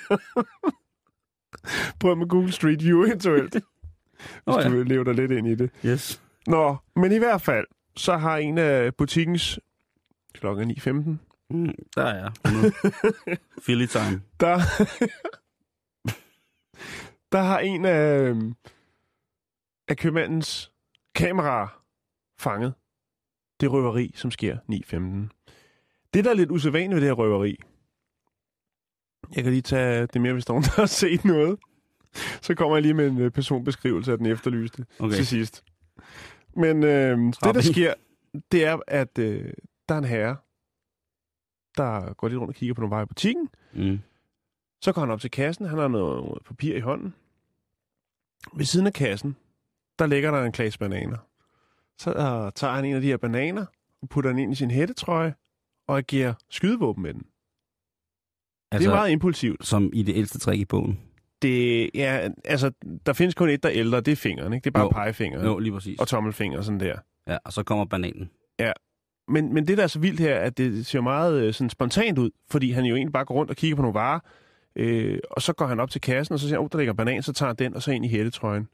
Prøv med Google Street View eventuelt, hvis
Nå ja.
du vil leve dig lidt ind i det.
Yes.
Nå, men i hvert fald, så har en af butikkens klokken er 9.15,
Mm, der er jeg. 100. Philly time.
der, der har en af, øhm, af købmandens kameraer fanget det røveri, som sker 9.15. Det, der er lidt usædvanligt ved det her røveri, jeg kan lige tage det mere, hvis der er nogen, har set noget. Så kommer jeg lige med en øh, personbeskrivelse af den efterlyste
Okay.
til sidst. Men øh, det, der sker, det er, at øh, der er en herre, der går lidt rundt og kigger på nogle varer i butikken.
Mm.
Så går han op til kassen. Han har noget papir i hånden. Ved siden af kassen, der ligger der en klasse bananer. Så uh, tager han en af de her bananer og putter den ind i sin hættetrøje og agerer skydevåben med den. Altså,
Altså,
det er meget impulsivt.
som i det ældste træk i bogen.
Det, ja, altså, der findes kun et, der er ældre, det er fingeren. Ikke? Det er bare
Jo.
pegefingeren
Jo, lige præcis.
og tommelfinger sådan der.
Ja, og så kommer bananen.
Men, men det, der er så vildt her, at det ser meget øh, sådan spontant ud, fordi han jo egentlig bare går rundt og kigger på nogle varer, øh, og så går han op til kassen, og så siger han, oh, der ligger banan, så tager han den, og så ind i hættetrøjen.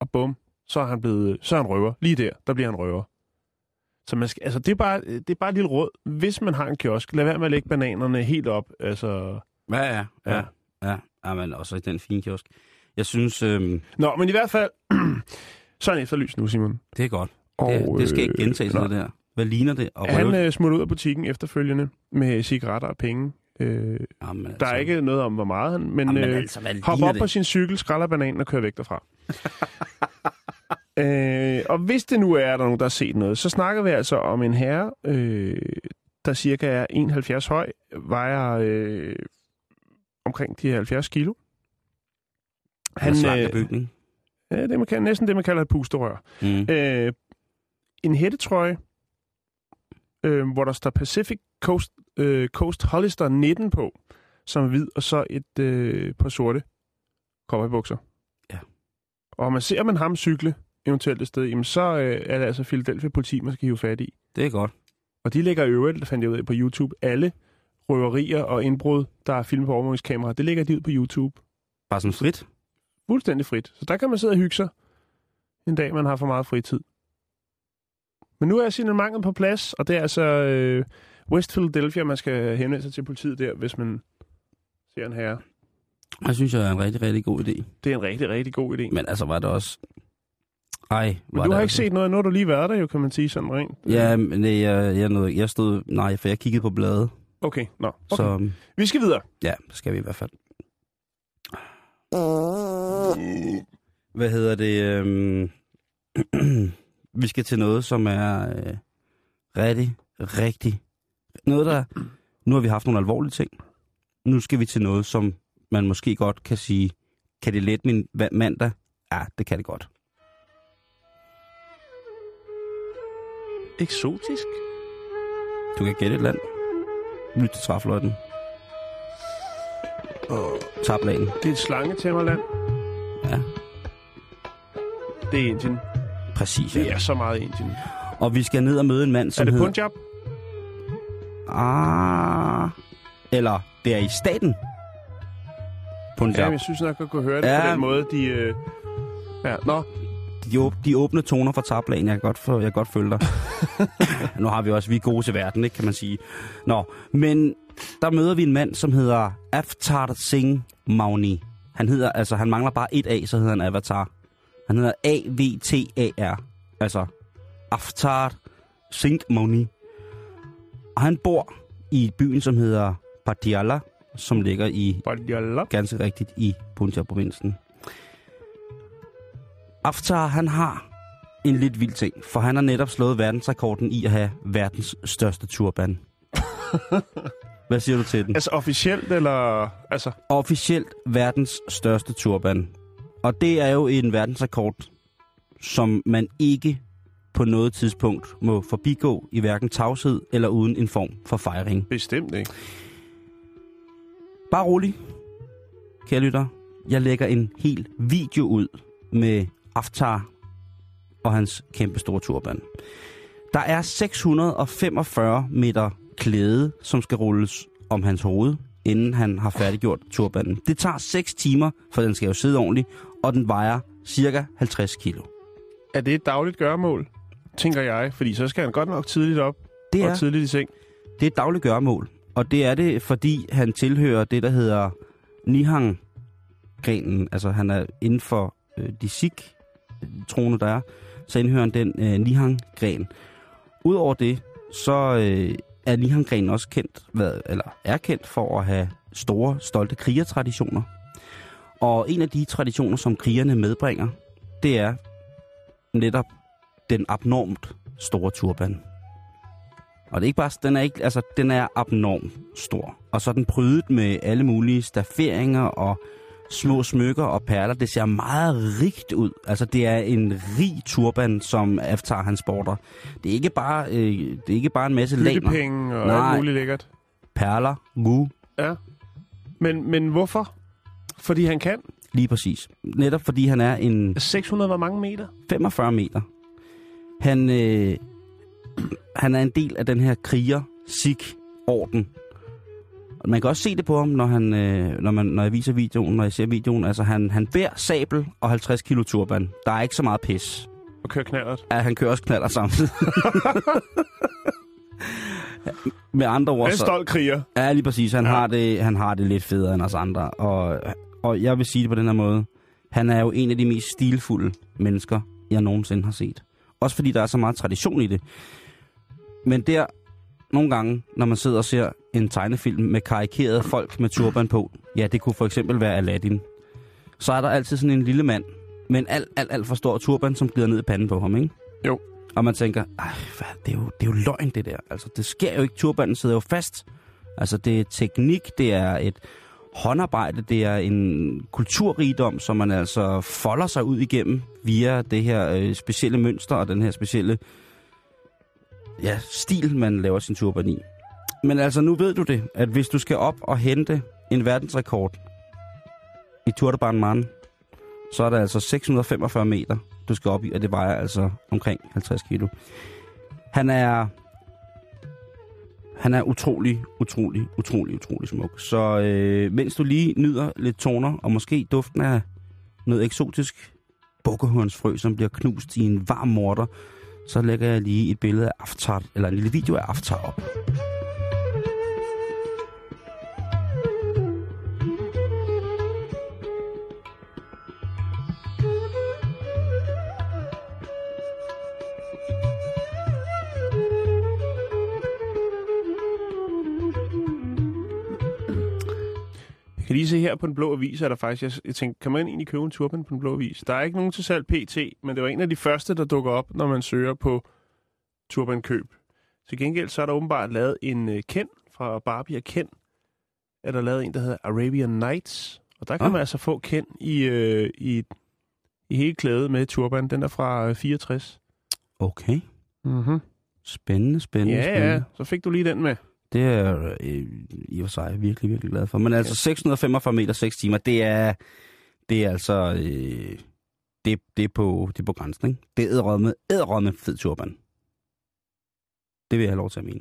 Og bum, så er han blevet, så er han røver. Lige der, der bliver han røver. Så man skal, altså, det, er bare, det er bare et lille råd. Hvis man har en kiosk, lad være med at lægge bananerne helt op. Altså,
Ja, ja, ja.
Ja.
Ja, ja men også i den fine kiosk. Jeg synes, øhm,
Nå, men i hvert fald, så er han efterlyst nu, Simon.
det er godt.
Og,
det, det skal ikke
øh,
gentage sig,
nå.
det der. Hvad ligner det? Og
Han øh, smutter ud af butikken efterfølgende med cigaretter og penge. Øh,
Jamen, altså,
der er ikke noget om, hvor meget han... Men,
Jamen,
øh,
altså, hvad
hop
ligner
op
det?
på sin cykel, skræller bananen og kører væk derfra. øh, og hvis det nu er, at der er nogen, der har set noget, så snakker vi altså om en herre, øh, der cirka er 71 høj, vejer øh, omkring de 70 kilo.
Han, slank af
øh,
bygning.
ja, det man kan, næsten det, man kalder et pusterør.
Mm.
Øh, en hættetrøje, øh, hvor der står Pacific Coast, øh, Coast Hollister 19 på, som er hvid, og så et øh, par sorte cowboybukser.
Ja.
Og man ser man ham cykle, eventuelt et sted, jamen så øh, er det altså Philadelphia politi, man skal hive fat i.
Det er godt.
Og de lægger i øvrigt, fandt jeg ud af på YouTube, alle røverier og indbrud, der er filmet på overvågningskamera, det lægger de ud på YouTube.
Bare sådan frit.
Fuldstændig frit. Så der kan man sidde og hygge sig en dag, man har for meget fritid. Men nu er signalementet på plads, og det er altså øh, West Philadelphia, man skal henvende sig til politiet der, hvis man ser en herre.
Jeg synes, jeg er en rigtig, rigtig god idé.
Det er en rigtig, rigtig god idé.
Men altså, var det også... Ej,
Men du
det
har ikke
altså...
set noget, nu har du lige været der, jo, kan man sige sådan rent.
Ja, men det, jeg, jeg, nåede, jeg stod... Nej, for jeg kiggede på bladet.
Okay, nå. Okay.
Okay. Så
Så... Vi skal videre.
ja, det skal vi i hvert fald. Hvad hedder det? Øhm... vi skal til noget, som er øh, rigtig, rigtig... Noget, der... Nu har vi haft nogle alvorlige ting. Nu skal vi til noget, som man måske godt kan sige, kan det lette min mandag? Ja, det kan det godt.
Eksotisk?
Du kan gætte et land. Lyt til træfløjten. Og tablagen.
Det er et slangetæmmerland.
Ja,
Det er Indien.
præcis.
Det
Ja.
er så meget Indien.
Og vi skal ned og møde en mand, som
Er det
hedder...
Punjab?
Ah, eller det er i staten.
Ja,
Punjab.
jeg synes nok, jeg kunne høre det
Ja.
på den måde, de... Øh... Ja, nå.
De, åb- de åbne toner fra tablagen, jeg kan godt, for, jeg kan godt følge dig. nu har vi også, vi er gode til verden, ikke, kan man sige. Nå, men der møder vi en mand, som hedder Avtar Singh Mauni. Han hedder, altså han mangler bare et A, så hedder han Avatar. Han hedder A-V-T-A-R. Altså Avtar Singh Mauni. Og han bor i byen, som hedder Patiala, som ligger i
Badjala.
ganske rigtigt i Punjab-provincen. Aftar, han har en lidt vild ting, for han har netop slået verdensrekorden i at have verdens største turban. Hvad siger du til den?
Altså officielt, eller... Altså,
Officielt verdens største turban. Og det er jo en verdensrekord, som man ikke på noget tidspunkt må forbigå i hverken tavshed eller uden en form for fejring.
bestemt ikke.
Bare rolig, kære lytter. Jeg lægger en hel video ud med Aftar og hans kæmpe store turban. Der er 645 meter klæde, som skal rulles om hans hoved, inden han har færdiggjort turbanen. Det tager 6 timer, for den skal jo sidde ordentligt, og den vejer cirka 50 kilo.
Er det et dagligt gøremål, tænker jeg? Fordi så skal han godt nok tidligt op
Det er,
og tidligt i seng.
det er et dagligt gøremål, og det er det, fordi han tilhører det, der hedder Nihang-grenen. Altså han er inden for øh, de Sikh-troende, der er, så indhører han den øh, Nihang-gren. Udover det, så øh, er Nihang-grenen også kendt, hvad, eller er kendt for at have store, stolte krigertraditioner. Og en af de traditioner, som krigerne medbringer, det er netop den abnormt store turban. Og det er ikke bare, den er ikke, altså, den er abnormt stor. Og så er den prydet med alle mulige stafferinger og små smykker og perler. Det ser meget rigt ud. Altså, det er en rig turban, som Aftar han sporter. Det er ikke bare, øh, det er ikke bare en masse laner.
Byttepenge og
Nej.
alt muligt lækkert.
Perler, gu,
Ja. Men, men hvorfor? Fordi han kan.
lige præcis. Netop fordi han er en
600 hvor mange meter?
45 meter. Han, øh, han er en del af den her kriger Sikh-orden. Og Man kan også se det på ham, når, han, øh, når, man, når jeg viser videoen, når jeg ser videoen. Altså, han, han bærer sabel og 50 kilo turban. Der er ikke så meget pis.
Og kører knallert.
Ja, han kører også knaller samtidig. Med andre ord,
er en stolt kriger.
Ja, lige præcis. Han,
ja.
har det, han har det lidt federe end os andre. Og, og jeg vil sige det på den her måde. Han er jo en af de mest stilfulde mennesker, jeg nogensinde har set. Også fordi der er så meget tradition i det. Men der, nogle gange, når man sidder og ser en tegnefilm med karikerede folk med turban på, ja, det kunne for eksempel være Aladdin, så er der altid sådan en lille mand med en alt, alt, alt for stor turban, som glider ned i panden på ham, ikke?
Jo.
Og man tænker, hvad, det, er jo, det er jo løgn, det der. Altså, det sker jo ikke. Turbanen sidder jo fast. Altså, det er teknik, det er et håndarbejde, det er en kulturrigdom, som man altså folder sig ud igennem via det her øh, specielle mønster og den her specielle ja, stil, man laver sin turban i. Men altså, nu ved du det, at hvis du skal op og hente en verdensrekord i Tour de så er der altså 645 meter, du skal op i, og det vejer altså omkring 50 kilo. Han er... Han er utrolig, utrolig, utrolig, utrolig smuk. Så øh, mens du lige nyder lidt toner, og måske duften af noget eksotisk bukkehornsfrø, som bliver knust i en varm morter, så lægger jeg lige et billede af Aftar, eller en lille video af Aftar op.
kan lige se her på den blå avis, er der faktisk, jeg, jeg tænkte, kan man egentlig købe en turban på den blå avis? Der er ikke nogen til salg PT, men det var en af de første, der dukker op, når man søger på turbankøb. Til gengæld så er der åbenbart lavet en uh, Ken fra Barbie og Ken. Er der lavet en, der hedder Arabian Nights. Og der kan
Ah.
man altså få Ken i, uh, i, i hele klædet med turban. Den er fra uh, 64.
Okay.
Mm-hmm.
Spændende, spændende,
Ja,
spændende.
ja, så fik du lige den med.
Det er øh, i og for sig virkelig, virkelig glad for. Men altså 645 meter 6 timer, det er, det er altså... Øh, det, det, er på, det er på grænsen, ikke? Det er æderrømme, æderrømme fed turban. Det vil jeg have lov til at mene.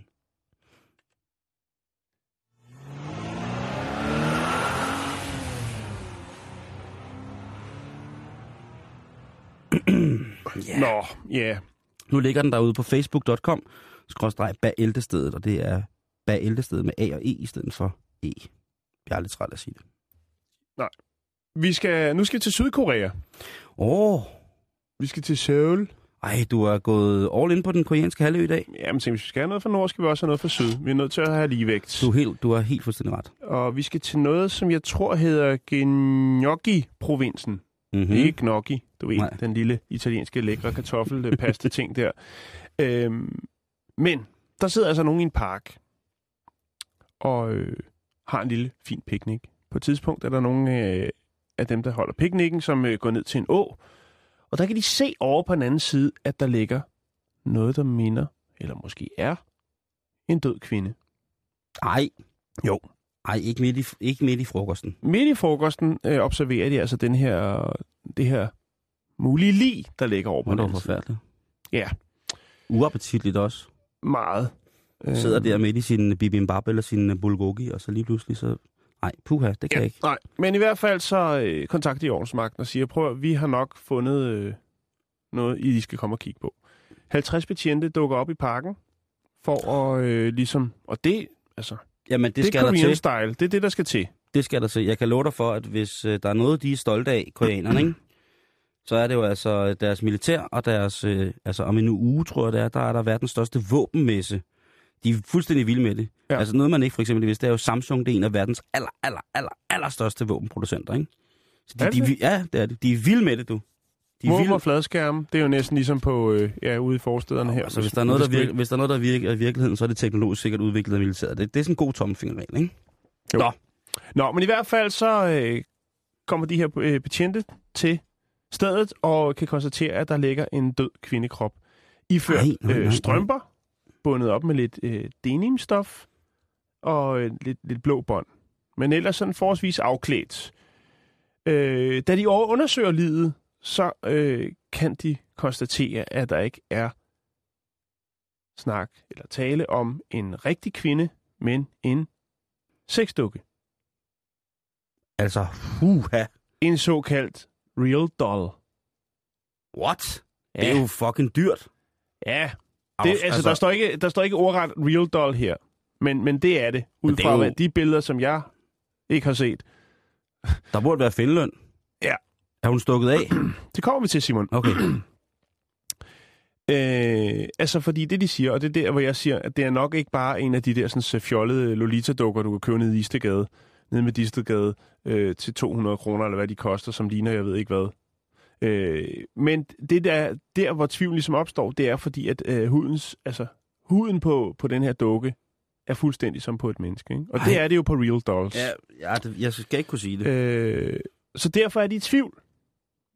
Ja. Nå, ja.
Nu ligger den derude på facebook.com, skråstreg bæltestedet, og det er bæltestedet med A og E i stedet for E. Jeg er lidt træt af at sige det.
Nej. Vi skal, nu skal vi til Sydkorea.
Åh, oh,
Vi skal til Seoul.
ej, du er gået all in på den koreanske halvø i dag.
Jamen, tænk, hvis vi skal have noget fra nord, skal vi også have noget fra syd. Vi er nødt til at have ligevægt.
Du er helt, du er helt fuldstændig ret.
Og vi skal til noget, som jeg tror hedder Gnocchi-provinsen.
Mm-hmm.
Mm. Ikke gnocchi, du ved,
Nej.
den lille italienske lækre kartoffelpaste ting der. Øhm, men der sidder altså nogen i en park og øh, har en lille fin picnic. På et tidspunkt er der nogen øh, af dem, der holder picnicen, som øh, går ned til en å. Og der kan de se over på den anden side, at der ligger noget, der minder, eller måske er, en død kvinde.
Ej.
Jo.
Ej, ikke midt i, ikke midt i frokosten.
Midt i frokosten øh, observerer de altså den her, det her mulige lig, der ligger over på den
det var forfærdeligt.
Ja,
Uappetitligt også.
meget.
Øh. Sidder der midt i sin bibimbap eller sin bulgogi, og så lige pludselig så... Nej, puha, det kan
Ja,
jeg ikke.
nej, men i hvert fald så øh, kontakter de ordensmagten og siger, prøv at, vi har nok fundet øh, noget, I skal komme og kigge på. 50 betjente dukker op i parken for at øh, ligesom, og det, altså,
Jamen, det,
det,
skal
er
der til.
style, det er det, der skal til.
Det skal der til. Jeg kan love dig for, at hvis øh, der er noget, de er stolte af, koreanerne, ikke? så er det jo altså deres militær og deres... Øh, altså om en uge, tror jeg det er, der er der verdens største våbenmesse. De er fuldstændig vilde med det.
Ja.
Ja. Altså noget, man ikke for eksempel vidste, det er jo Samsung, det er en af verdens aller, aller, aller, aller største våbenproducenter, ikke? Så de,
Er det
de,
det?
de, ja, det er det. De er vilde med det, du. De er vilde.
og fladskærme, det er jo næsten ligesom på, øh, ja, ude i forstederne her.
Altså, hvis der er noget, der, virker, hvis der er noget, der virker i virkeligheden, så er det teknologisk sikkert udviklet af militæret. Det, det er sådan en god tommelfingerregel, ikke?
Jo.
Nå.
Nå, men i hvert fald så øh, kommer de her øh, betjente til stedet og kan konstatere, at der ligger en død kvindekrop. Iført
Nej, nej, nej,
øh,
nej.
strømper, bundet op med lidt øh, denimstof og øh, lidt, lidt blå bånd. Men ellers sådan forholdsvis afklædt. Øh, da de undersøger livet, så øh, kan de konstatere, at der ikke er snak eller tale om en rigtig kvinde, men en sexdukke.
Altså, huha.
En såkaldt real doll.
What? Ja. Det er jo fucking dyrt.
Ja, det, altså, altså, der, står ikke, der står ikke ordret real doll her, men, men det er det, ud
det
fra
jo-
hvad- de billeder, som jeg ikke har set.
Der burde være findeløn.
Ja.
Er hun stukket af?
Det kommer vi til, Simon.
Okay.
Øh, altså, fordi det, de siger, og det er der, hvor jeg siger, at det er nok ikke bare en af de der sådan, så fjollede Lolita-dukker, du kan købe nede i Istegade, nede med Istegade, øh, til 200 kroner, eller hvad de koster, som ligner, jeg ved ikke hvad. Øh, men det der, der, hvor tvivlen ligesom opstår, det er fordi, at øh, hudens, altså, huden på, på den her dukke er fuldstændig som på et menneske. Ikke? Og Ej. det er det jo på Real Dolls.
Ja, ja det, jeg skal ikke kunne sige det.
Øh, så derfor er de i tvivl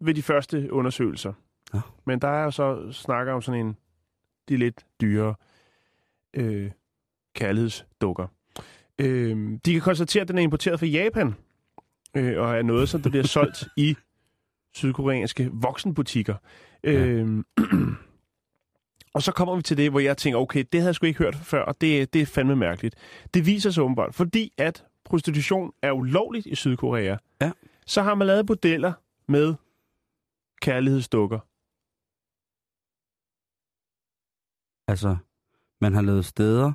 ved de første undersøgelser.
Ja.
Men der er jo så snakker om sådan en, de lidt dyre øh, kærlighedsdukker. Øh, de kan konstatere, at den er importeret fra Japan, øh, og er noget, som der bliver solgt i sydkoreanske voksenbutikker. Øh, og så kommer vi til det, hvor jeg tænker, okay, det havde jeg sgu ikke hørt før, og det, det er fandme mærkeligt. Det viser sig åbenbart, fordi at prostitution er ulovligt i Sydkorea,
Ja.
så har man lavet modeller med kærlighedsdukker.
Altså, man har lavet steder,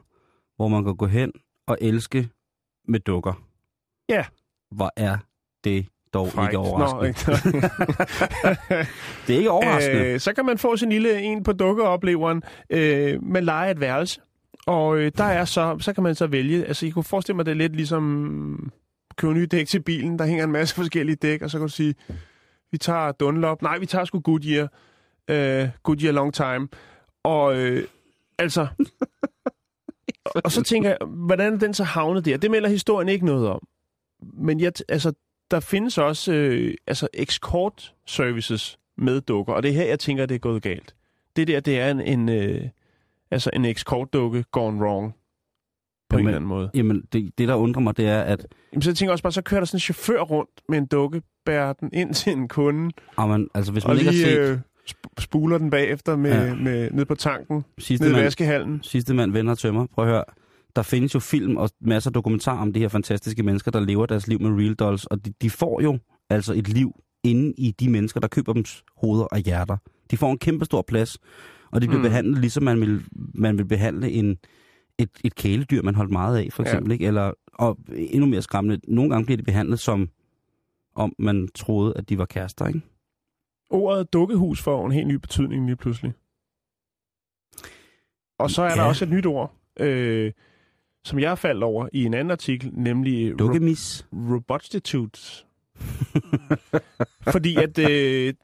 hvor man kan gå hen og elske med dukker.
Ja.
Hvor er det dog
Frækt.
ikke overraskende.
Nå, ikke?
det er ikke overraskende.
Øh, så kan man få sin lille en på dukkeopleveren. Øh, man leger et værelse, og øh, der er så, så kan man så vælge. Altså, I kunne forestille mig, det er lidt ligesom købe nye dæk til bilen. Der hænger en masse forskellige dæk, og så kan du sige, vi tager Dunlop. Nej, vi tager sgu Goodyear. Øh, Goodyear Long Time. Og øh, altså... og så tænker jeg, hvordan er den så havnet der? Det melder historien ikke noget om. Men jeg, altså, der findes også øh, altså escort services med dukker, og det er her, jeg tænker, det er gået galt. Det der, det er en, en, øh, altså en escort dukke gone wrong. på
Jamen,
en eller anden måde.
Jamen, det, det der undrer mig, det er, at
Jamen, så jeg tænker også bare, så kører der sådan en chauffør rundt med en dukke, bærer den ind til en kunde,
man, altså, hvis
og
man ikke har
lige
set
øh, sp- spuler den bagefter med,
Ja.
ja. med, ned på tanken,
sidste
ned i vaskehallen.
sidste mand vender og tømmer, prøv at høre, der findes jo film og masser af dokumentar om de her fantastiske mennesker, der lever deres liv med real dolls, og de, de får jo altså et liv inde i de mennesker, der køber dems hoveder og hjerter. De får en kæmpe stor plads, og de bliver
Mm.
behandlet ligesom man vil, man vil behandle en, et, et kæledyr, man holdt meget af, for
Ja.
eksempel. Ikke? Eller, og endnu mere skræmmende, nogle gange bliver de behandlet som om man troede, at de var kærester. Ikke?
Ordet dukkehus får en helt ny betydning lige pludselig. Og så er der
Ja.
også et nyt ord, øh, som jeg faldt over i en anden artikel, nemlig ro-
Dukkemis.
robotstitutes. fordi at øh,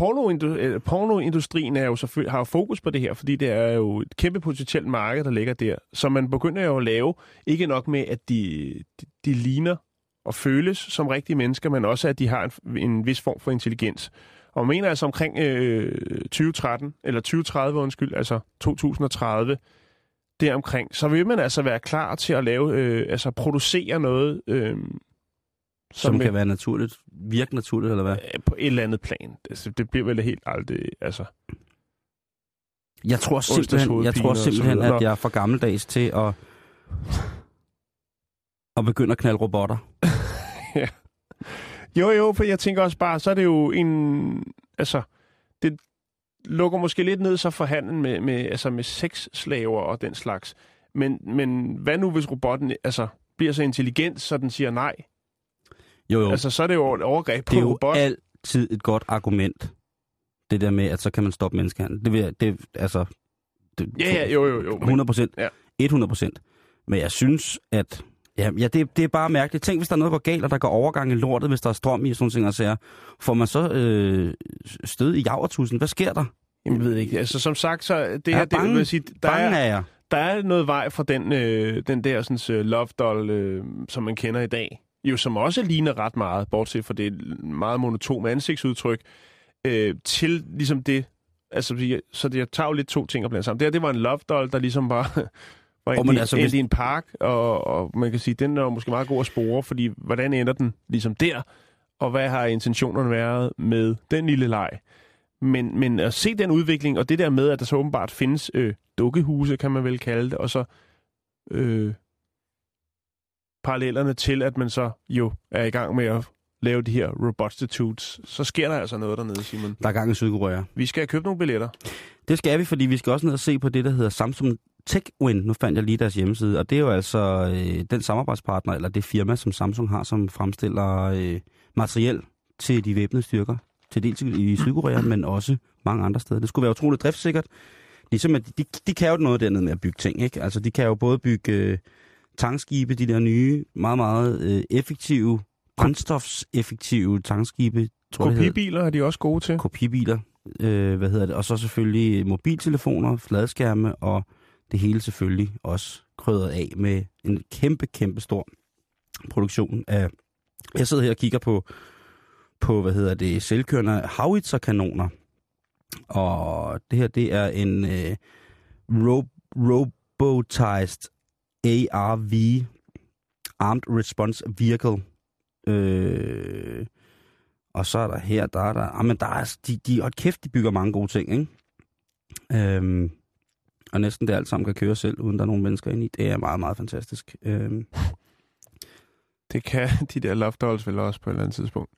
pornoindu- øh, pornoindustrien er jo selvfølgelig, har jo fokus på det her, fordi det er jo et kæmpe potentielt marked, der ligger der. Så man begynder jo at lave, ikke nok med, at de, de, de ligner og føles som rigtige mennesker, men også, at de har en, en vis form for intelligens. Og man mener altså omkring øh, 2013, eller 2030 undskyld, altså 2030, deromkring, så vil man altså være klar til at lave, øh, altså producere noget, øh,
Som
vil-
kan være naturligt. Virke naturligt, eller hvad?
øh, på et eller andet plan. Altså, det bliver vel helt aldrig, altså...
Jeg tror simpelthen, jeg tror simpelthen at jeg er for gammeldags til at, at begynde at knalde robotter.
Jo, jo, for jeg tænker også bare, så er det jo en... Altså, det lukker måske lidt ned så for handlen med, med, altså med sexslaver og den slags. Men, men hvad nu, hvis robotten altså, bliver så intelligent, så den siger nej?
Jo, jo.
Altså, så er det jo et overgreb på
det er jo
robot.
altid et godt argument. Det der med, at så kan man stoppe menneskehandel. Det vil det, altså... Det,
Ja, ja, jo, jo, jo. Men,
100 procent.
Ja.
100 procent. Men jeg synes, at... Ja, ja det, det er bare mærkeligt. Tænk, hvis der er noget, der går galt, og der går overgang i lortet, hvis der er strøm i og sådan ting, og sager. Får man så øh, stød i javertusen? Hvad sker der?
Jamen, jeg ved ikke. Altså, som sagt, så det her,
er
det,
bange.
vil sige, der
Bange
er,
er jeg.
der er noget vej fra den, øh, den der sådan, uh, love doll, øh, som man kender i dag. Jo, som også ligner ret meget, bortset fra det meget monotome ansigtsudtryk, øh, til ligesom det, altså, så- det jeg tager jo lidt to ting at blande sammen. Det her, det var en love doll, der ligesom bare var Oh,
men
i,
altså, hvis-
i en park, og, og man kan sige, den er måske meget god at spore, fordi hvordan ender den ligesom der, og hvad har intentionerne været med den lille leg? Men, men at se den udvikling, og det der med, at der så åbenbart findes øh, dukkehuse, kan man vel kalde det, og så øh, parallellerne til, at man så jo er i gang med at lave de her robotstitutes, så sker der altså noget dernede, Simon.
Der er gang i Sydkorea.
Vi skal have købt nogle billetter.
Det skal vi, fordi vi skal også ned og se på det, der hedder Samsung TechWin. Nu fandt jeg lige deres hjemmeside, og det er jo altså øh, den samarbejdspartner, eller det firma, som Samsung har, som fremstiller øh, materiel til de væbnede styrker. Til dels i Sydkorea, men også mange andre steder. Det skulle være utroligt driftssikkert. Ligesom at de, de kan jo noget dernede med at bygge ting, ikke? Altså, de kan jo både bygge øh, tankskibe, de der nye, meget, meget øh, effektive, brændstofseffektive tankskibe. tror
Kopibiler er de også gode til.
kopibiler, øh, hvad hedder det, og så selvfølgelig mobiltelefoner, fladskærme, og det hele selvfølgelig også krydret af med en kæmpe, kæmpe stor produktion af... Jeg sidder her og kigger på, på hvad hedder det, selvkørende howitzer-kanoner, og det her, det er en øh, ro- robotized ARV, Armed Response Vehicle, øh, og så er der her, der er der... Ah, men der er, altså, de, de, og kæft, de bygger mange gode ting, ikke? Øhm, og næsten det alt sammen kan køre selv, uden der er nogen mennesker inde i. Det er meget, meget fantastisk. Øhm,
Det kan de der love dolls vel også på et eller andet tidspunkt.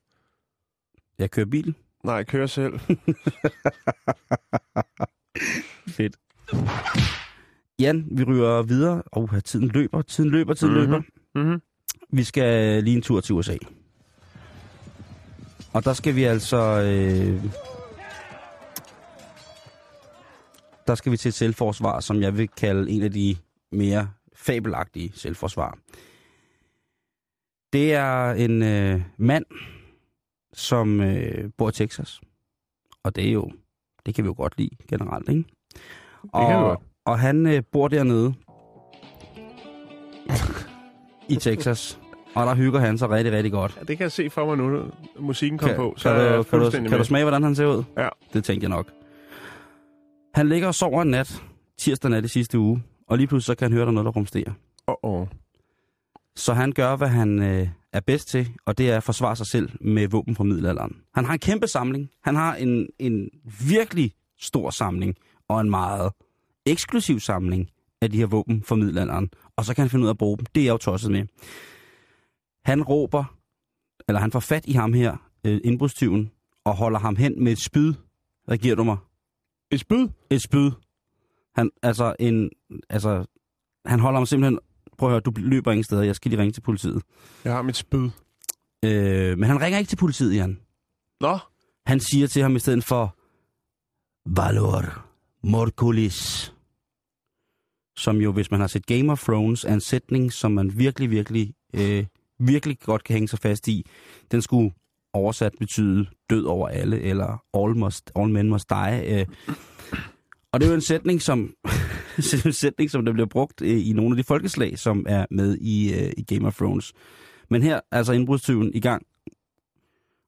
jeg kører bil.
Nej, kør selv.
Fedt. Jan, vi ryger videre. Og oh, tiden løber, tiden løber, tiden
Mhm.
løber.
Mm-hmm.
Vi skal lige en tur til USA. Og der skal vi altså... Øh, der skal vi til et selvforsvar, som jeg vil kalde en af de mere fabelagtige selvforsvar. Det er en øh, mand, som øh, bor i Texas. Og det er jo, det kan vi jo godt lide generelt, ikke? og, og han øh, bor dernede i Texas. Og der hygger han sig rigtig, rigtig godt.
Ja, det kan jeg se for mig nu, musikken kom
Kan,
på. Så
kan, du, kan, du, kan du smage, hvordan han ser ud?
Ja.
Det tænkte jeg nok. Han ligger og sover en nat, tirsdag nat i sidste uge, og lige pludselig så kan han høre, der er noget, der rumsterer.
Uh-oh.
Så han gør, hvad han øh, er bedst til, og det er at forsvare sig selv med våben fra middelalderen. Han har en kæmpe samling. Han har en, en virkelig stor samling, og en meget eksklusiv samling af de her våben fra middelalderen. Og så kan han finde ud af at bruge dem. Det er jeg jo tosset med. Han råber, eller han får fat i ham her, øh, indbrudstyven, og holder ham hen med et spyd. Hvad giver du mig?
Et spyd?
Et spyd. Han, altså, en, altså, han holder ham simpelthen... Prøv at høre, du løber ingen steder. Jeg skal lige ringe til politiet.
Jeg har mit spyd.
Øh, men han ringer ikke til politiet, Jan.
Nå,
Han siger til ham i stedet for... Valor morculis. Som jo, hvis man har set Game of Thrones, er en sætning, som man virkelig, virkelig, øh, virkelig godt kan hænge sig fast i. Den skulle oversat betyde død over alle, eller all, must, all men must die. Øh. Og det er jo en sætning, som, en sætning, som der bliver brugt øh, i nogle af de folkeslag, som er med i, øh, i Game of Thrones. Men her er altså indbrudstyven i gang,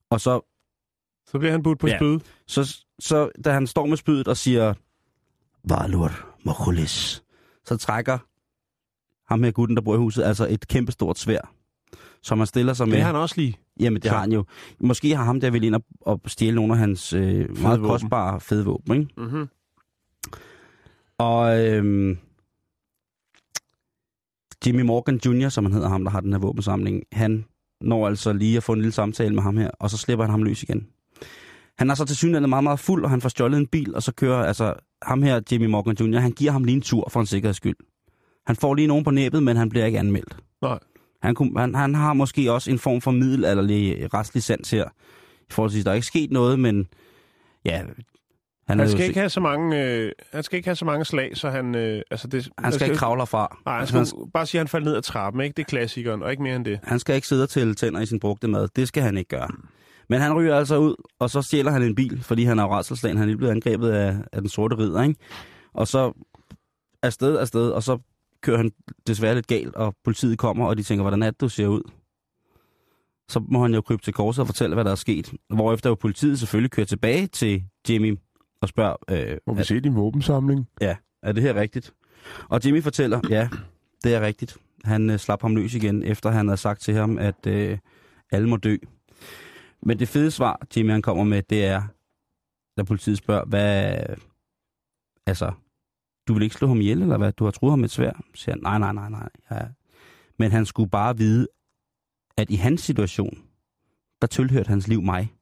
og så
så bliver han budt på
Ja.
spyd.
så, så da han står med spydet og siger, Valor Morculis, så trækker ham her gutten, der bor i huset, altså et kæmpestort svær, som han stiller sig med.
Det har han også lige.
Jamen, det
Så.
har han jo. Måske har ham der vil ind og, og stjæle nogle af hans øh, meget kostbare fede våben, ikke?
Mm-hmm.
Og øhm, Jimmy Morgan Jr., som han hedder ham, der har den her våbensamling, han når altså lige at få en lille samtale med ham her, og så slipper han ham løs igen. Han er så til synligheden meget, meget fuld, og han får stjålet en bil, og så kører altså ham her, Jimmy Morgan Jr., han giver ham lige en tur for en sikkerheds skyld. Han får lige nogen på næbet, men han bliver ikke anmeldt.
Nej.
Han, kunne, han, han har måske også en form for middelalderlig restlig sans her. I forhold til, der er ikke sket noget, men ja...
Han,
er
han skal ikke have så mange, øh, han skal ikke have så mange slag, så han... Øh, altså det,
han skal ikke kravle herfra.
Nej, han
Altså,
skal bare sige, at han faldt ned ad trappen, ikke? Det er klassikeren, og ikke mere end det.
Han skal ikke sidde og tælle tænder i sin brugte mad. Det skal han ikke gøre. Men han ryger altså ud, og så stjæler han en bil, fordi han er rædselslagen. Han er lige blevet angrebet af, af den sorte ridder, ikke? Og så afsted, afsted, og så kører han desværre lidt galt, og politiet kommer, og de tænker, hvordan er det, du ser ud? Så må han jo krybe til korset og fortælle, hvad der er sket. Hvorefter jo politiet selvfølgelig kører tilbage til Jimmy og spørger, øh,
Må vi
er,
se din våbensamling?
ja, er det her rigtigt? Og Jimmy fortæller, ja, det er rigtigt. Han øh, slap ham løs igen, efter han havde sagt til ham, at øh, alle må dø. Men det fede svar, Jimmy han kommer med, det er, da politiet spørger, hvad... Altså, du vil ikke slå ham ihjel, eller hvad? Du har truet ham med et svær? Så siger han, nej, nej, nej, nej. Ja. Men han skulle bare vide, at i hans situation, der tilhørte hans liv mig.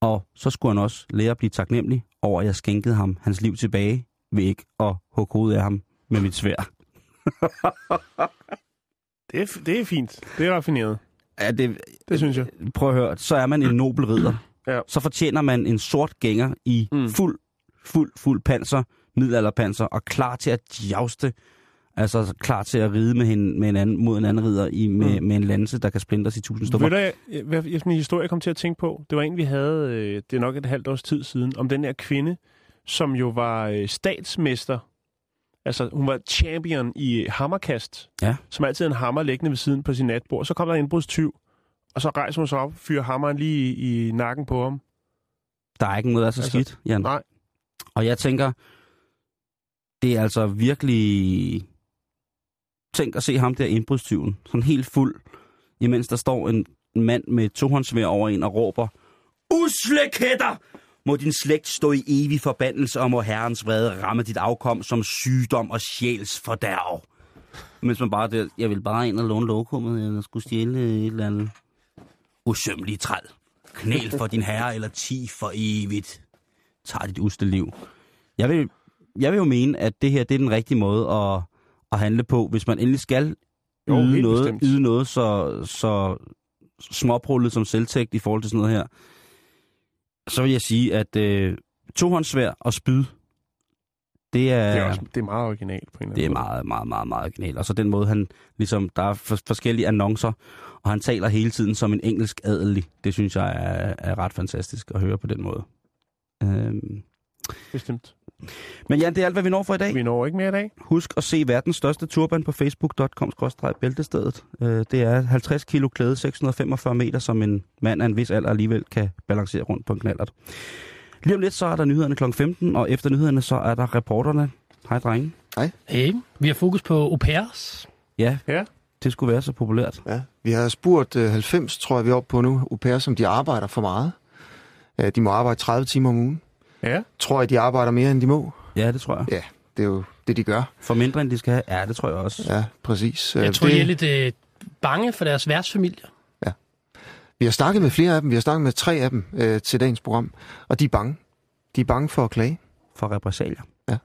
Og så skulle han også lære at blive taknemmelig over, at jeg skænkede ham hans liv tilbage, ved ikke at hugge hovedet af ham med mit svær.
Det er, det er fint. Det er raffineret.
Ja, det,
Det synes jeg.
prøv at høre, så er man en nobel ridder.
Ja.
Så fortjener man en sort gænger i mm. Fuld, fuld, fuld panser, middelalderpanser, og klar til at jouste, altså klar til at ride med, hende, med en anden, mod en anden ridder i, med, mm. med en lanse, der kan splintres i tusind stykker.
Ved du, hvad- en historie, kom til at tænke på, det var en, vi havde, øh, det er nok et halvt års tid siden, om den her kvinde, som jo var øh, statsmester. Altså, hun var champion i hammerkast,
Ja.
som altid en hammer liggende ved siden på sin natbord. Så kom der en indbrudstyv, og så rejser hun sig op fyrer hammeren lige i, i nakken på ham.
Der er ikke noget, der er så
Altså,
skidt, Jan.
nej.
Og jeg tænker, det er altså virkelig... Tænk at se ham der indbrudstyven, sådan helt fuld, imens der står en mand med tohåndsvær over en og råber, Usle kætter! Må din slægt stå i evig forbandelse, og må herrens vrede ramme dit afkom som sygdom og sjæls fordærv. Mens man bare der, jeg vil bare ind og låne lokummet, eller skulle stjæle øh, et eller andet usømmelige træl. Knæl for din herre, eller ti for evigt. Tag dit uste liv. Jeg vil, jeg vil jo mene, at det her det er den rigtige måde at, at handle på, hvis man endelig skal
Jo,
yde, noget,
bestemt.
yde noget så, så småprullet som selvtægt i forhold til sådan noget her. Så vil jeg sige, at øh, tohåndssvær og spyd, det er,
Det er, også, det er meget originalt på en eller
det er
anden
meget, meget, meget, meget originalt. Og så den måde, han ligesom, der er for, forskellige annoncer, og han taler hele tiden som en engelsk adelig. Det synes jeg er, er ret fantastisk at høre på den måde. Øhm.
måde. Bestemt.
Men Jan, det er alt, hvad vi når for i dag.
Vi når ikke mere i dag.
Husk at se verdens største turban på facebook.com-bæltestedet. Øh, Det er 50 kilo klæde, 645 meter, som en mand af en vis alder alligevel kan balancere rundt på en knallert. Lige om lidt, så er der nyhederne kl. 15, og efter nyhederne, så er der reporterne. Hej, drenge.
Hey, vi har fokus på au pairs.
Ja,
Ja.
det skulle være så populært.
Ja, vi har spurgt uh, 90, tror jeg, vi er oppe på nu, au pair, som de arbejder for meget. Uh, de må arbejde 30 timer om ugen.
Ja.
Tror jeg, de arbejder mere, end de må?
Ja, det tror jeg.
Ja, det er jo det, de gør.
For mindre end de skal have. Ja, det tror jeg også.
Ja, præcis.
Jeg
Øh,
tror,
det,
de er lidt øh, bange for deres værtsfamilier.
Vi har snakket med flere af dem. Vi har snakket med tre af dem øh, til dagens program. Og de er bange. De er bange for at klage.
For repressalier.
Ja.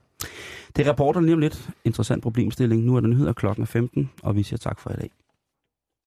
Det er reporter lige om lidt. Interessant problemstilling. Nu er der nyheder klokken er 15, og vi siger tak for i dag.